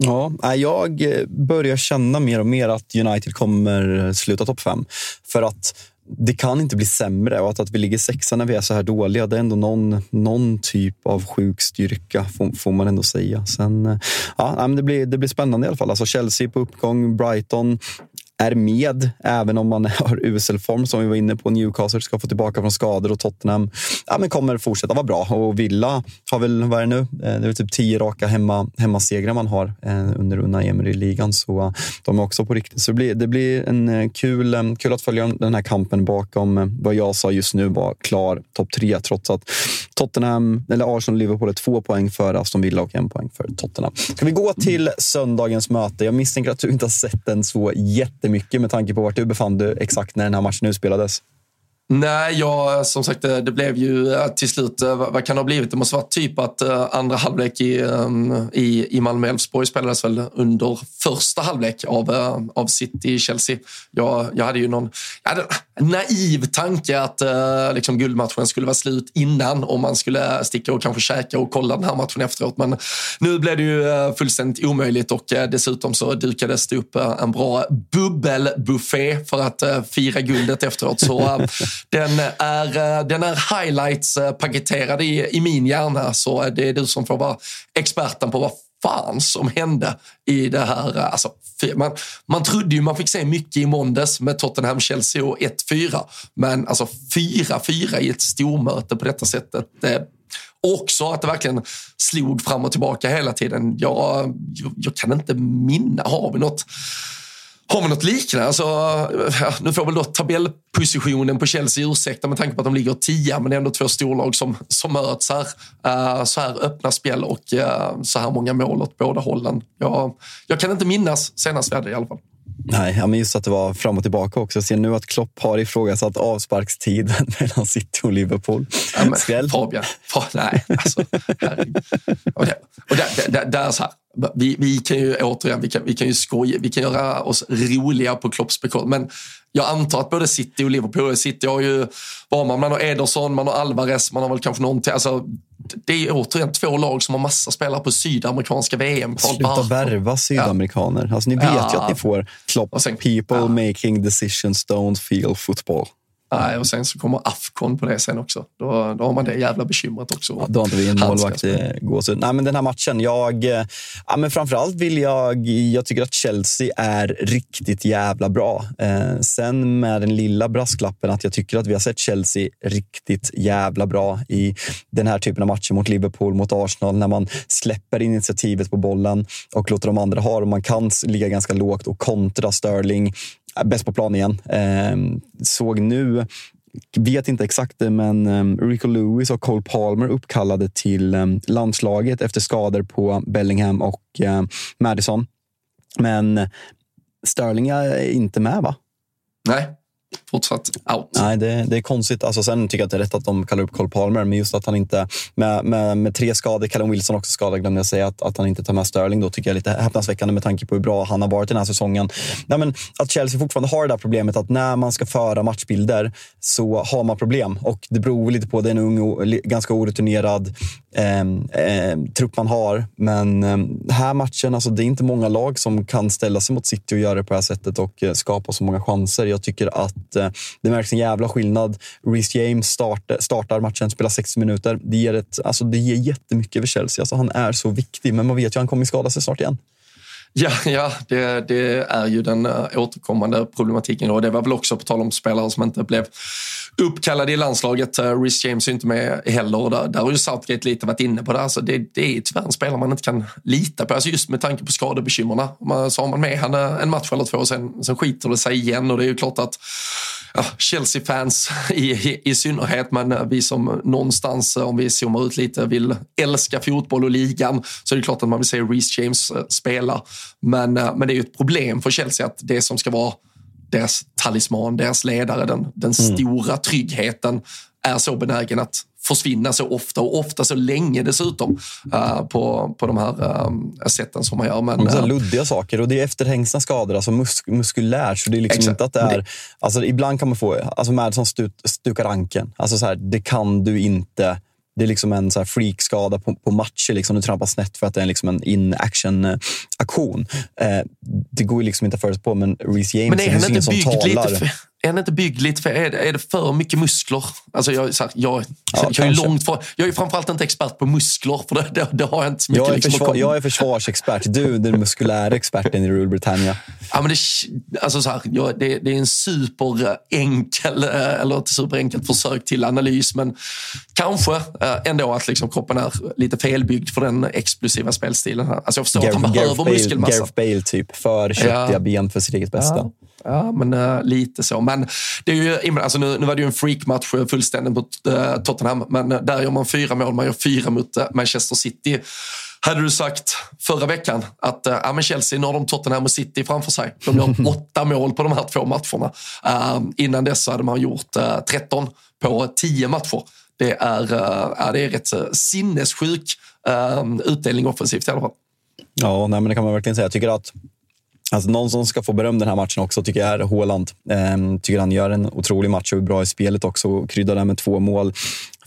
Ja, jag börjar känna mer och mer att United kommer sluta topp fem. För att det kan inte bli sämre och att, att vi ligger sexa när vi är så här dåliga, det är ändå någon, någon typ av sjuk styrka, får, får man ändå säga. Sen, eh, ja, det, blir, det blir spännande i alla fall. Alltså Chelsea på uppgång, Brighton är med, även om man (laughs) har usel form som vi var inne på. Newcastle ska få tillbaka från skador och Tottenham ja, men kommer fortsätta vara bra. Och Villa har väl, vad är det nu? Eh, det är typ tio raka hemma, hemmasegrar man har eh, under Unai Emery-ligan. Så eh, de är också på riktigt. Så det blir, det blir en kul, kul att följa den här kampen bakom vad jag sa just nu var klar topp tre, trots att Tottenham, eller Arsenal och Liverpool är två poäng för Aston Villa och en poäng för Tottenham. Ska vi gå till söndagens möte? Jag misstänker att du inte har sett den så jättemycket med tanke på vart du befann dig exakt när den här matchen utspelades. Nej, ja, som sagt, eh, det, blev ju eh, till slut, eh, vad, kan det ha blivit? Det måste vara typ att andra halvlek i, ehm, i, i Malmö-Elfsborg spelades väl under första halvlek av, av City-Chelsea. Jag, jag hade ju någon jag hade en naiv tanke att liksom guldmatchen skulle vara slut innan och man skulle sticka och kanske käka och kolla den här matchen efteråt. Men nu blev det ju fullständigt omöjligt och dessutom så dukades det upp en bra bubbelbuffé för att fira guldet efteråt. Så den är, eh, den är highlights-paketerad eh, i, i min hjärna, så eh, det är du som får vara experten på vad fan som hände i det här. Alltså, man, man trodde ju man fick se mycket i måndags med Tottenham-Chelsea och 1-4. Men alltså 4-4 i ett stormöte på detta sättet. Det, också att det verkligen slog fram och tillbaka hela tiden. Jag, jag, jag kan inte minna, har vi något har vi något liknande? Alltså, nu får väl då tabellpositionen på Chelsea ursäkta med tanke på att de ligger tia, men det är ändå två storlag som, som möts här. Uh, så här öppna spel och uh, så här många mål åt båda hållen. Jag, jag kan inte minnas senast vi hade i alla fall. Nej, jag minns att det var fram och tillbaka också. Jag ser nu att Klopp har ifrågasatt avsparkstiden (laughs) mellan City och Liverpool. Ja, men, Fabian, fa, nej, alltså, Och, och så här, vi, vi kan ju återigen, vi kan, vi kan ju skoja, vi kan göra oss roliga på Klopps bekostnad. Men jag antar att både City och Liverpool, City har ju, vad man, har Ederson, man har Alvarez, man har väl kanske någonting. Alltså, det är återigen två lag som har massa spelare på sydamerikanska VM. Sluta värva sydamerikaner. Ja. Alltså, ni vet ja. ju att ni får Klopp, sen, people ja. making decisions don't feel football. Nej, och sen så kommer Afcon på det sen också. Då, då har man det jävla bekymret också. Ja, då har inte vi en målvakt i gåshud. Nej, men den här matchen, jag... Ja, men framförallt vill jag... Jag tycker att Chelsea är riktigt jävla bra. Eh, sen med den lilla brasklappen att jag tycker att vi har sett Chelsea riktigt jävla bra i den här typen av matcher mot Liverpool, mot Arsenal, när man släpper initiativet på bollen och låter de andra ha det. Man kan ligga ganska lågt och kontra Sterling bäst på plan igen. Eh, såg nu, vet inte exakt det, men eh, Rico Lewis och Cole Palmer uppkallade till eh, landslaget efter skador på Bellingham och eh, Madison. Men Sterling är inte med, va? Nej, fortsatt out. Nej, det, det, är konstigt. Alltså, sen tycker jag att det är rätt att de kallar upp Cole Palmer, men just att han inte... Med, med, med tre skador, Callum Wilson också skadad, glömde jag säga, att, att han inte tar med Sterling då tycker jag är lite häpnadsväckande med tanke på hur bra han har varit den här säsongen. Nej, men att Chelsea fortfarande har det där problemet att när man ska föra matchbilder så har man problem. Och det beror lite på, det är en ung, och ganska orutinerad eh, eh, trupp man har. Men eh, här matchen, alltså, det är inte många lag som kan ställa sig mot City och göra det på det här sättet och eh, skapa så många chanser. Jag tycker att eh, det märks en jävla skillnad. Reece James start, startar matchen, spelar 60 minuter. Det ger, ett, alltså, det ger jättemycket för Chelsea. Alltså, han är så viktig, men man vet ju att han kommer skada sig snart igen. Ja, ja det, det, är ju den eh, återkommande problematiken. Och det var väl också på tal om spelare som inte blev uppkallade i landslaget. Eh, Rhys James är inte med heller. Och där, där har ju Southgate lite varit inne på det. Alltså det, det är tyvärr en spelare man inte kan lita på. Alltså just med tanke på skadebekymren. Så har man med han en match eller två och sen, sen skiter det sig igen. Och det är ju klart att ja, Chelsea-fans i, i, i, synnerhet, men eh, vi som någonstans, eh, om vi zoomar ut lite, vill älska fotboll och ligan så är det klart att man vill se Reece James spela. Men, men det är ju ett problem för Chelsea att det som ska vara deras talisman, deras ledare, den, den mm. stora tryggheten är så benägen att försvinna så ofta och ofta så länge dessutom uh, på, på de här uh, sätten som man gör. Men, uh, luddiga saker och det är efterhängsna skador, alltså mus muskulärt. Så det är liksom exakt. inte att det är... Alltså, ibland kan man få, alltså Madison stu, stukar ankeln. Alltså så här, det kan du inte det är liksom en så freakskada på, på matcher. Liksom. Du trampar snett för att det är liksom en in-action-aktion. Eh, det går ju liksom inte att förutspå, men Reece James men är, är ingen som talar. Lite för, är han inte byggd lite för... Är det, är det för mycket muskler? Alltså jag, här, jag, ja, jag är långt från, Jag är framförallt inte expert på muskler, för det, det, det har jag inte så mycket. Jag är, liksom försvar, jag är försvarsexpert. Du den muskulära experten i Rule Britannia. Ja, men det, alltså så här, ja, det, det, är en superenkel, eh, eller ett superenkelt försök till analys, men kanske eh, ändå att liksom kroppen är lite felbyggd för den explosiva spelstilen. Alltså jag förstår Gareth, att han behöver Gareth muskelmassa. Gareth Bale, typ. För köttiga ja. ben för sitt eget bästa. Ja. Ja, men uh, lite så. Men det är ju, alltså nu, nu var det ju en freakmatch fullständigt mot uh, Tottenham, men uh, där gör man fyra mål. Man gör fyra mot Manchester City. Hade du sagt förra veckan att uh, men Chelsea, nu har de Tottenham och City framför sig. De gör (laughs) åtta mål på de här två matcherna. innan dess hade man gjort 13 på 10 matcher. Det är, uh, det är rätt sinnessjuk utdelning offensivt i alla fall. Ja, nej, men det kan man verkligen säga. Jag tycker att Alltså någon som ska få beröm den här matchen också tycker jag är Håland. Ehm, tycker han gör en otrolig match och är bra i spelet också. Och kryddar det med två mål.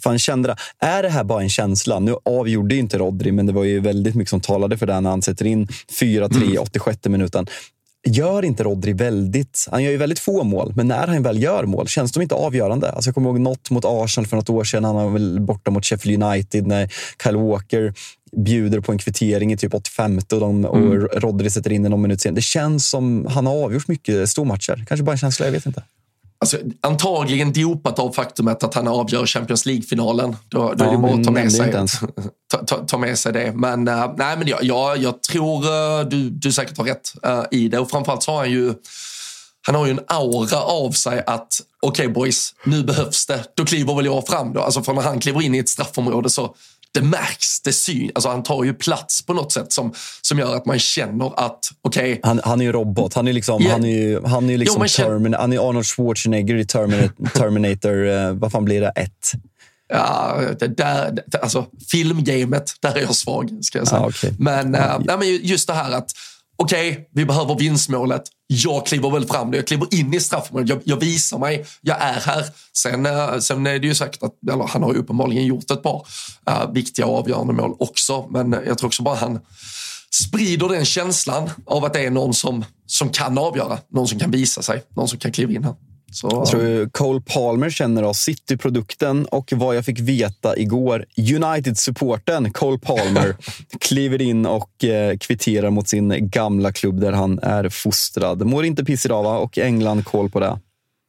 Fan, kände. Är det här bara en känsla? Nu avgjorde inte Rodri, men det var ju väldigt mycket som talade för det när han sätter in 4-3 mm. 86 minuten. Gör inte Rodri väldigt... Han gör ju väldigt få mål, men när han väl gör mål känns de inte avgörande. Alltså jag kommer ihåg något mot Arsenal för något år sedan. Han var väl borta mot Sheffield United när Kyle Walker bjuder på en kvittering i typ 85 och, de, och mm. Rodri sätter in den någon minut sen. Det känns som han har avgjort mycket stormatcher. Kanske bara en känsla, jag vet inte. Alltså, antagligen dopat av faktumet att han avgör Champions League-finalen. Då, då ja, är det bara att ta med, sig, (laughs) ta, ta, ta, med sig det. Men, uh, nej, men jag, jag, jag tror uh, du, du säkert har rätt uh, i det. Och framförallt så har han ju han har ju en aura av sig att okej okay boys, nu behövs det. Då kliver väl jag fram då. Alltså för när han kliver in i ett straffområde så det märks, det syns. Alltså han tar ju plats på något sätt som, som gör att man känner att, okej. Okay, han, han är ju robot. Han är liksom, yeah. han är ju, han är liksom jo, känner, han är Arnold Schwarzenegger i Terminator, Terminator uh, vad fan blir det, ett? Ja, det där, det, alltså filmgamet, där är jag svag ska jag säga. Ah, okay. Men, uh, nej, men just det här att okej, okay, vi behöver vinstmålet. Jag kliver väl fram. Jag kliver in i straffområdet. Jag, jag, visar mig. Jag är här. Sen, eh, sen är det ju säkert att eller, han har ju uppenbarligen gjort ett par uh, viktiga och avgörande mål också. Men eh, jag tror också bara han sprider den känslan av att det är någon som, som kan avgöra. Någon som kan visa sig. Någon som kan kliva in här. Så. Jag tror Cole Palmer känner av City-produkten och vad jag fick veta igår. United-supporten Cole Palmer (laughs) kliver in och eh, kvitterar mot sin gamla klubb där han är fostrad. Mår inte piss idag va? Och England koll på det.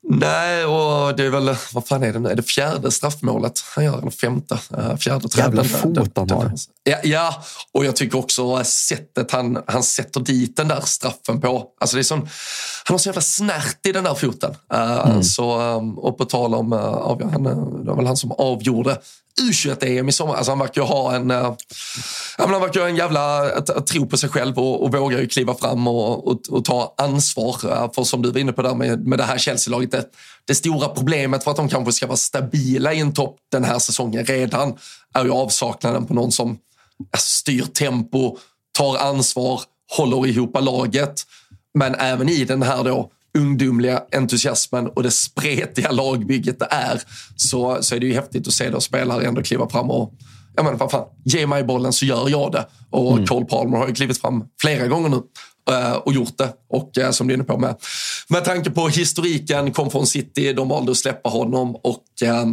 Nej, och det är väl, vad fan är det nu? Är det fjärde straffmålet han gör? Eller femte? Uh, fjärde Jävla fot han har. Ja, ja, och jag tycker också sättet han, han sätter dit den där straffen på. Alltså det är sån, han har så jävla snärt i den där foten. Uh, mm. så, um, och på tal om, han, det var väl han som avgjorde U21-EM i sommar. Alltså han verkar ju ha en, äh, han verkar ha en jävla tro på sig själv och, och vågar ju kliva fram och, och, och ta ansvar. Eh, för som du var inne på där med, med det här Chelsea-laget, det, det stora problemet för att de kanske ska vara stabila i en topp den här säsongen redan är ju avsaknaden på någon som styr tempo, tar ansvar, håller ihop laget. Men även i den här då ungdomliga entusiasmen och det spretiga lagbygget det är så, så är det ju häftigt att se då spelare ändå kliva fram och ja men vad fan, ge mig bollen så gör jag det. Och mm. Cole Palmer har ju klivit fram flera gånger nu Eh, och gjort det. Och eh, som du är inne på med, med tanke på historiken, kom från City, de valde att släppa honom och eh,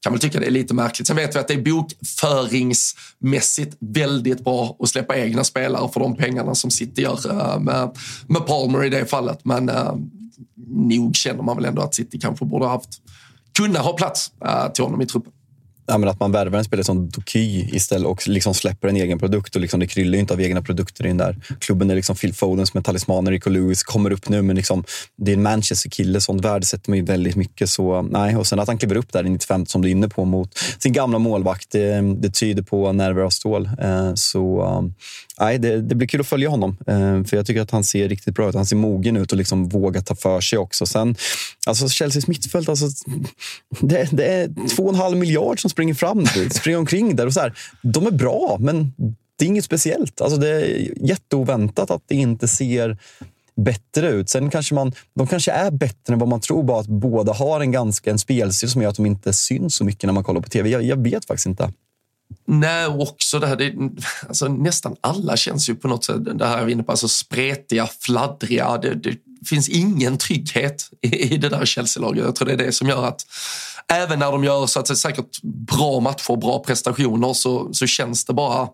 kan väl tycka det är lite märkligt. Sen vet vi att det är bokföringsmässigt väldigt bra att släppa egna spelare för de pengarna som City gör med, med Palmer i det fallet. Men nog känner man väl ändå att City kanske borde ha haft, kunna ha plats till honom i truppen ja, men att man värvar en spelare som Doky istället och liksom släpper en egen produkt. Och liksom det kryllar ju inte av egna produkter i den där klubben. Är liksom Phil Foden som är talisman, Rico Lewis kommer upp nu. Men liksom, det är en Manchester-kille, sånt värdesätter man ju väldigt mycket. Så, nej. Och sen att han kliver upp där i 95 som du är inne på mot sin gamla målvakt, det, det tyder på nerver av stål. Eh, så nej, det, det, blir kul att följa honom. Eh, för jag tycker att han ser riktigt bra ut. Han ser mogen ut och liksom vågar ta för sig också. Sen, alltså Chelseas mittfält, alltså, det, det är två och en halv miljard som springer fram, springer omkring där. Och så här, de är bra, men det är inget speciellt. Alltså det är jätteoväntat att det inte ser bättre ut. Sen kanske man, de kanske är bättre än vad man tror, bara att båda har en ganska en spelstil som gör att de inte syns så mycket när man kollar på tv. Jag, jag vet faktiskt inte. Nej, också det här, det, alltså, nästan alla känns ju på något sätt, det här är inne på, alltså spretiga, fladdriga. Det, det finns ingen trygghet i, i det där Chelsea-laget. Jag tror det är det som gör att även när de gör så att säga, säkert bra matcher, bra prestationer så, så känns det bara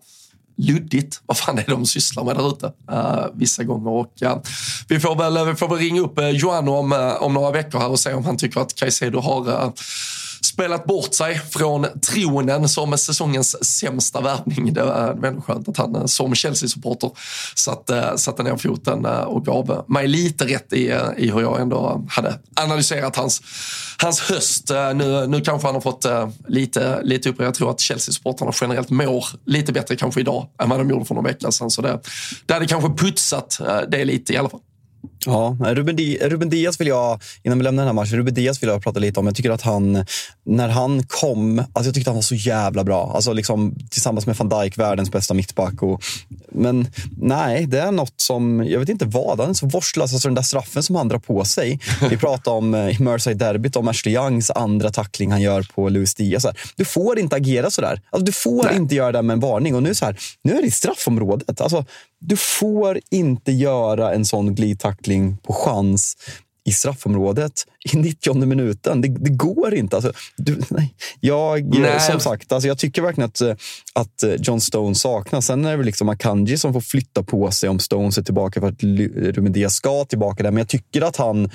luddigt vad fan det är de sysslar med där ute uh, vissa gånger. Och, uh, vi, får väl, vi får väl ringa upp eh, uh, Joano om, uh, om några veckor här och se om han tycker att Caicedo har spelat bort sig från tronen som säsongens sämsta värvning. Det var ändå skönt att han eh, som Chelsea-supporter satte, eh, satte ner foten eh, och gav mig lite rätt i, i hur jag ändå hade analyserat hans, hans höst. Nu, nu kanske han har fått lite, lite upp. Jag tror att Chelsea-supportrarna generellt mår lite bättre kanske idag än vad de gjorde för några veckor sedan. Så det, det hade kanske putsat det lite i alla fall. Ja, Ruben, Di Ruben Diaz vill jag, innan vi lämnar den här matchen, Ruben Diaz vill jag prata lite om. Jag tycker att han, när han kom, alltså jag tyckte han var så jävla bra. Alltså liksom, tillsammans med van Dijk, världens bästa mittback. Och, men nej, det är något som, jag vet inte vad, han är så vårdslös. Alltså den där straffen som han drar på sig. Vi pratade om i eh, Merseyside-derbyt, om Ashley Youngs andra tackling han gör på Luis Diaz. Du får inte agera sådär. Alltså, du får nej. inte göra det med en varning. Och nu, så här, nu är det i straffområdet. Alltså, du får inte göra en sån glidtackling på chans i straffområdet i 90 minuten. Det, det går inte. Alltså, du, nej. Jag, nej. Som sagt, alltså, jag tycker verkligen att, att John Stone saknas. Sen är det liksom Akanji som får flytta på sig om Stones är tillbaka för att Rumedia ska tillbaka där. Men jag tycker att han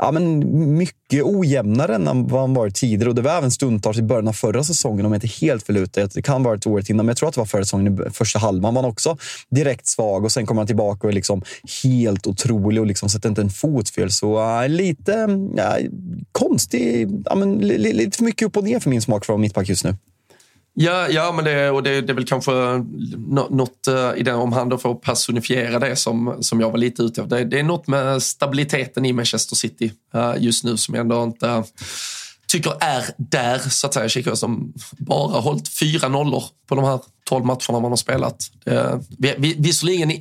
ja, men mycket ojämnare än vad han varit tidigare. Och det var även stundtals i början av förra säsongen, om jag inte helt fel ute. Det kan vara ett året innan, men jag tror att det var förra säsongen. Första halvan var han också direkt svag och sen kommer han tillbaka och är liksom helt otrolig och liksom sätter inte en fot fel. Så äh, lite konstig, ja, men, lite för mycket upp och ner för min smak från mittback just nu. Ja, ja men det, och det, det är väl kanske något eh, i den, om han då får personifiera det som, som jag var lite ute efter. Det, det är något med stabiliteten i Manchester City eh, just nu som jag ändå inte tycker är där, så att säga. Kikar som bara hållit fyra nollor på de här 12 matcherna man har spelat. Eh, det, visserligen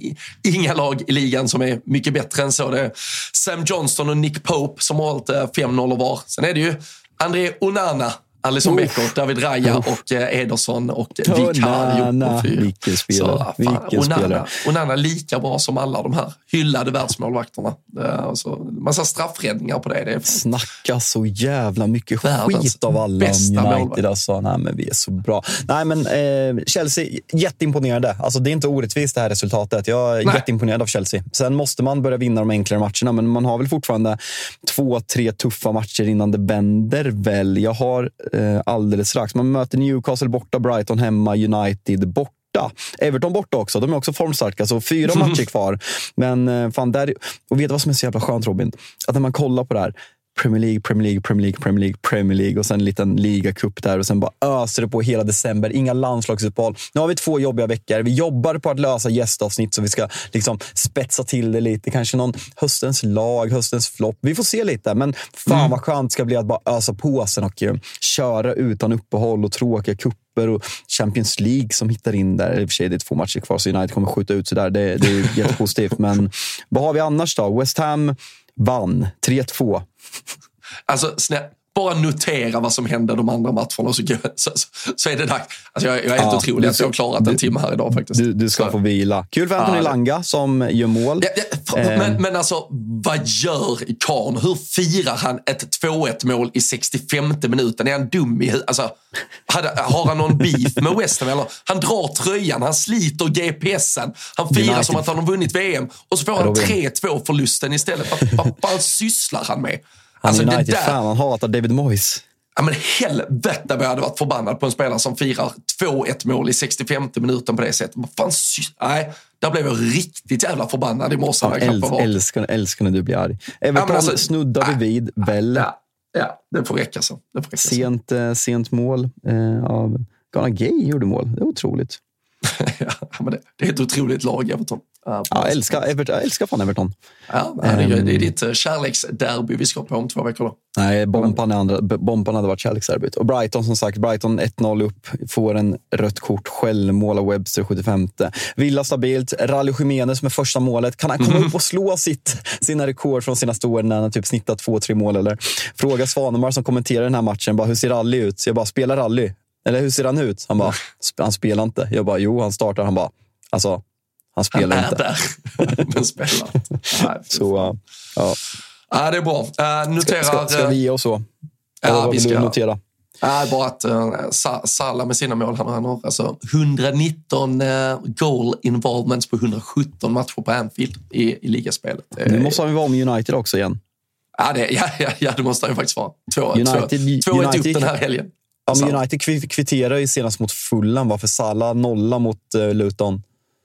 inga lag i ligan som är mycket bättre än så. Det är Sam Johnston och Nick Pope som har hållit eh, fem nollor var. Sen är det ju André Onana Alisson Becker, David Raya och eh, Ederson och Vicario Vilken spelare. Vilken Onana, Onana lika bra som alla de här hyllade världsmålvakterna. Alltså, massa straffräddningar på det. det är Snacka så jävla mycket skit av alla om United. Alltså, nej, men vi är så bra. Nej, men eh, Chelsea, jätteimponerande. Alltså, det är inte orättvist det här resultatet. Jag är nej. jätteimponerad av Chelsea. Sen måste man börja vinna de enklare matcherna, men man har väl fortfarande två, tre tuffa matcher innan det vänder väl. Jag har eh, alldeles strax. Man möter Newcastle borta, Brighton hemma, United borta. Everton borta också. De är också formstarka, så fyra (laughs) matcher kvar. Men eh, fan, där, och vet du vad som är så jävla skönt Robin? Att när man kollar på det här. Premier League, Premier League, Premier League, Premier League, Premier League och sen en liten ligacup där och sen bara öser det på hela december. Inga landslagsuppehåll. Nu har vi två jobbiga veckor. Vi jobbar på att lösa gästavsnitt så vi ska liksom spetsa till det lite. Kanske någon höstens lag, höstens flopp. Vi får se lite, men fan mm. vad skönt det ska bli att bara ösa på sen och uh, köra utan uppehåll och tråkiga kupper och Champions League som hittar in där. I och för sig det är två matcher kvar så United kommer skjuta ut sig där. Det, det är jättepositivt. men vad har vi annars då? West Ham vann 3-2. Alltså, snä, bara notera vad som hände de andra matcherna så, så, så är det dags. Alltså jag, jag är helt ja, otrolig att jag har klarat en timme här idag faktiskt. Du, du ska så. få vila. Kul för Anthony ja, Langa som gör mål. Ja, ja, men, eh. men alltså, vad gör karln? Hur firar han ett 2-1 mål i 65 minuten? Är han dum i? Alltså, har han någon beef med West Ham? Eller? Han drar tröjan, han sliter GPSen. Han firar United. som att han har vunnit VM och så får han 3-2 förlusten istället. Vad, vad, vad sysslar han med? Han alltså, United-fan, han hatar David Moyes. Ja, men helvete vad jag hade varit förbannad på en spelare som firar 2-1 mål i 65 minuten på det sättet. fan, nej, där blev jag riktigt jävla förbannad i morse. Ja, älsk, älskar, älskar när du blir arg. Everton ja, alltså, snuddar vi vid. Väl. Ja, ja, det får räcka så. Det får räcka sent, så. sent mål eh, av Ghana Gay gjorde mål. Det är otroligt. (laughs) ja, men det, det är ett otroligt lag, Everton. Ja, jag, älskar, Everton, jag älskar fan Everton. Ja, det, är, det är ehm. ditt eh, kärleksderby vi ska på om två veckor. Då. Nej, Bompan, andra, Bompan hade varit kärleksderbyt. Och Brighton som sagt, Brighton 1-0 upp, får en rött kort, självmål av Webster 75. Villa stabilt, Rally Jiménez med första målet. Kan han komma mm. upp och slå sitt, sina rekord från senaste år när han typ snittat två, tre mål? Eller? Fråga Svanemar som kommenterar den här matchen, bara, hur ser Rally ut? Jag bara, spelar Rally? Eller hur ser han ut? Han bara, han spelar inte. Jag bara, jo, han startar. Han bara, alltså, han spelar han inte. Är där, (laughs) men spelar Nej, Så, ja. ja. Det är bra. Uh, noterar... Ska, ska, vi ge oss så? Ja, vad vi vill ska. du notera? Ja, bara att uh, Salah med sina mål, han har alltså 119 uh, goal involvements på 117 matcher på Anfield i, i ligaspelet. Nu måste han ju vara med United också igen. Ja, det, ja, ja, ja, det måste han ju faktiskt vara. Två, United, två, två United, upp den här helgen. Ja, men United kvitterar ju senast mot Fulham, för Salah nolla mot uh, Luton.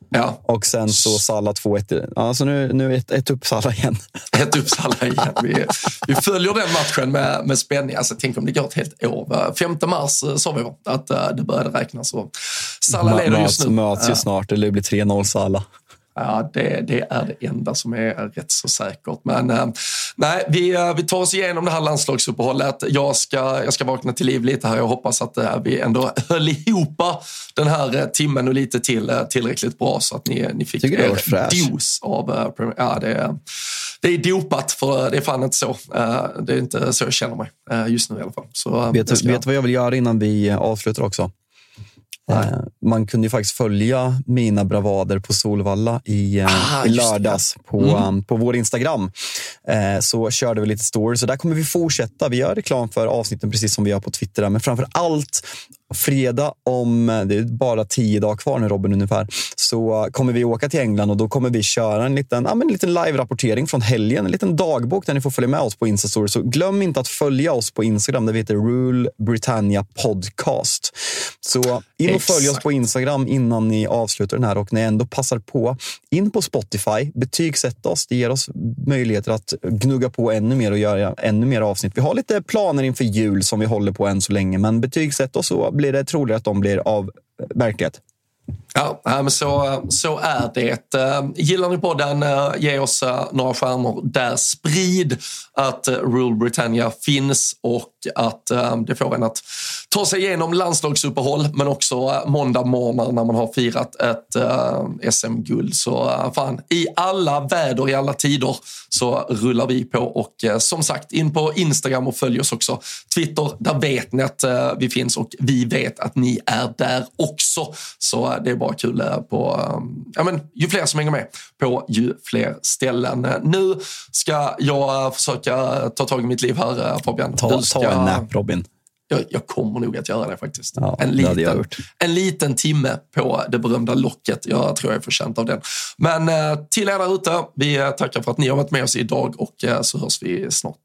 Ja. Och sen så Salla 2-1. Alltså nu, nu ett, ett upp Salla igen. (laughs) Ett upp Salla igen. Vi, vi följer den matchen med, med spänning. Alltså, tänk om det går ett helt år. 5 mars eh, sa vi att uh, det började räknas. Salla leder just nu. Möts ju snart. Det blir 3-0 Salla. Ja, det, det, är det enda som är rätt så säkert. Men äh, nej, vi, äh, vi tar oss igenom det här landslagsuppehållet. Jag ska, jag ska vakna till liv lite här. Jag hoppas att äh, vi ändå (laughs) höll ihop den här timmen och lite till tillräckligt bra så att ni, ni fick en dos av Premier Ja, det, det är dopat, för det är fan inte så. Det är inte så jag känner mig just nu i alla fall. Så, vet du vet vad jag vill göra innan vi avslutar också? Eh, man kunde ju faktiskt följa mina bravader på Solvalla i, eh, ah, i lördags på, mm. Um, på vår Instagram. Eh, så körde vi lite stories och där kommer vi fortsätta. Vi gör reklam för avsnitten precis som vi gör på Twitter. Men framför allt fredag om, det är bara tio dagar kvar nu Robin ungefär, så kommer vi åka till England och då kommer vi köra en liten, ja, liten live-rapportering från helgen. En liten dagbok där ni får följa med oss på Instastory. Så glöm inte att följa oss på Instagram där vi heter Rule Britannia Podcast. Så in och följ oss på Instagram innan ni avslutar den här och när ni ändå passar på, in på Spotify, betygsätt oss. Det ger oss möjligheter att gnugga på ännu mer och göra ännu mer avsnitt. Vi har lite planer inför jul som vi håller på än så länge, men betygsätt oss så blir det troligare att de blir av eh, verklighet. Ja, men så, så är det. Eh, gillar ni podden, eh, ge oss några stjärnor där. Sprid att Rule Britannia finns och att det får en att ta sig igenom landslagsuppehåll men också måndag morgon när man har firat ett SM-guld. Så fan, i alla väder, i alla tider så rullar vi på och som sagt in på Instagram och följ oss också. Twitter, där vet ni att vi finns och vi vet att ni är där också. Så det är bara kul eh, på, eh, ja men ju fler som hänger med på ju fler ställen. Eh, nu ska jag försöka ta tag i mitt liv här Fabian. Ta, ska... ta en nap Robin. Jag, jag, kommer nog att göra det faktiskt. Ja, en, liten, en liten timme på det berömda locket. Jag tror jag är förtjänt av den. Men till er där ute, vi tackar för att ni har varit med oss idag och så hörs vi snart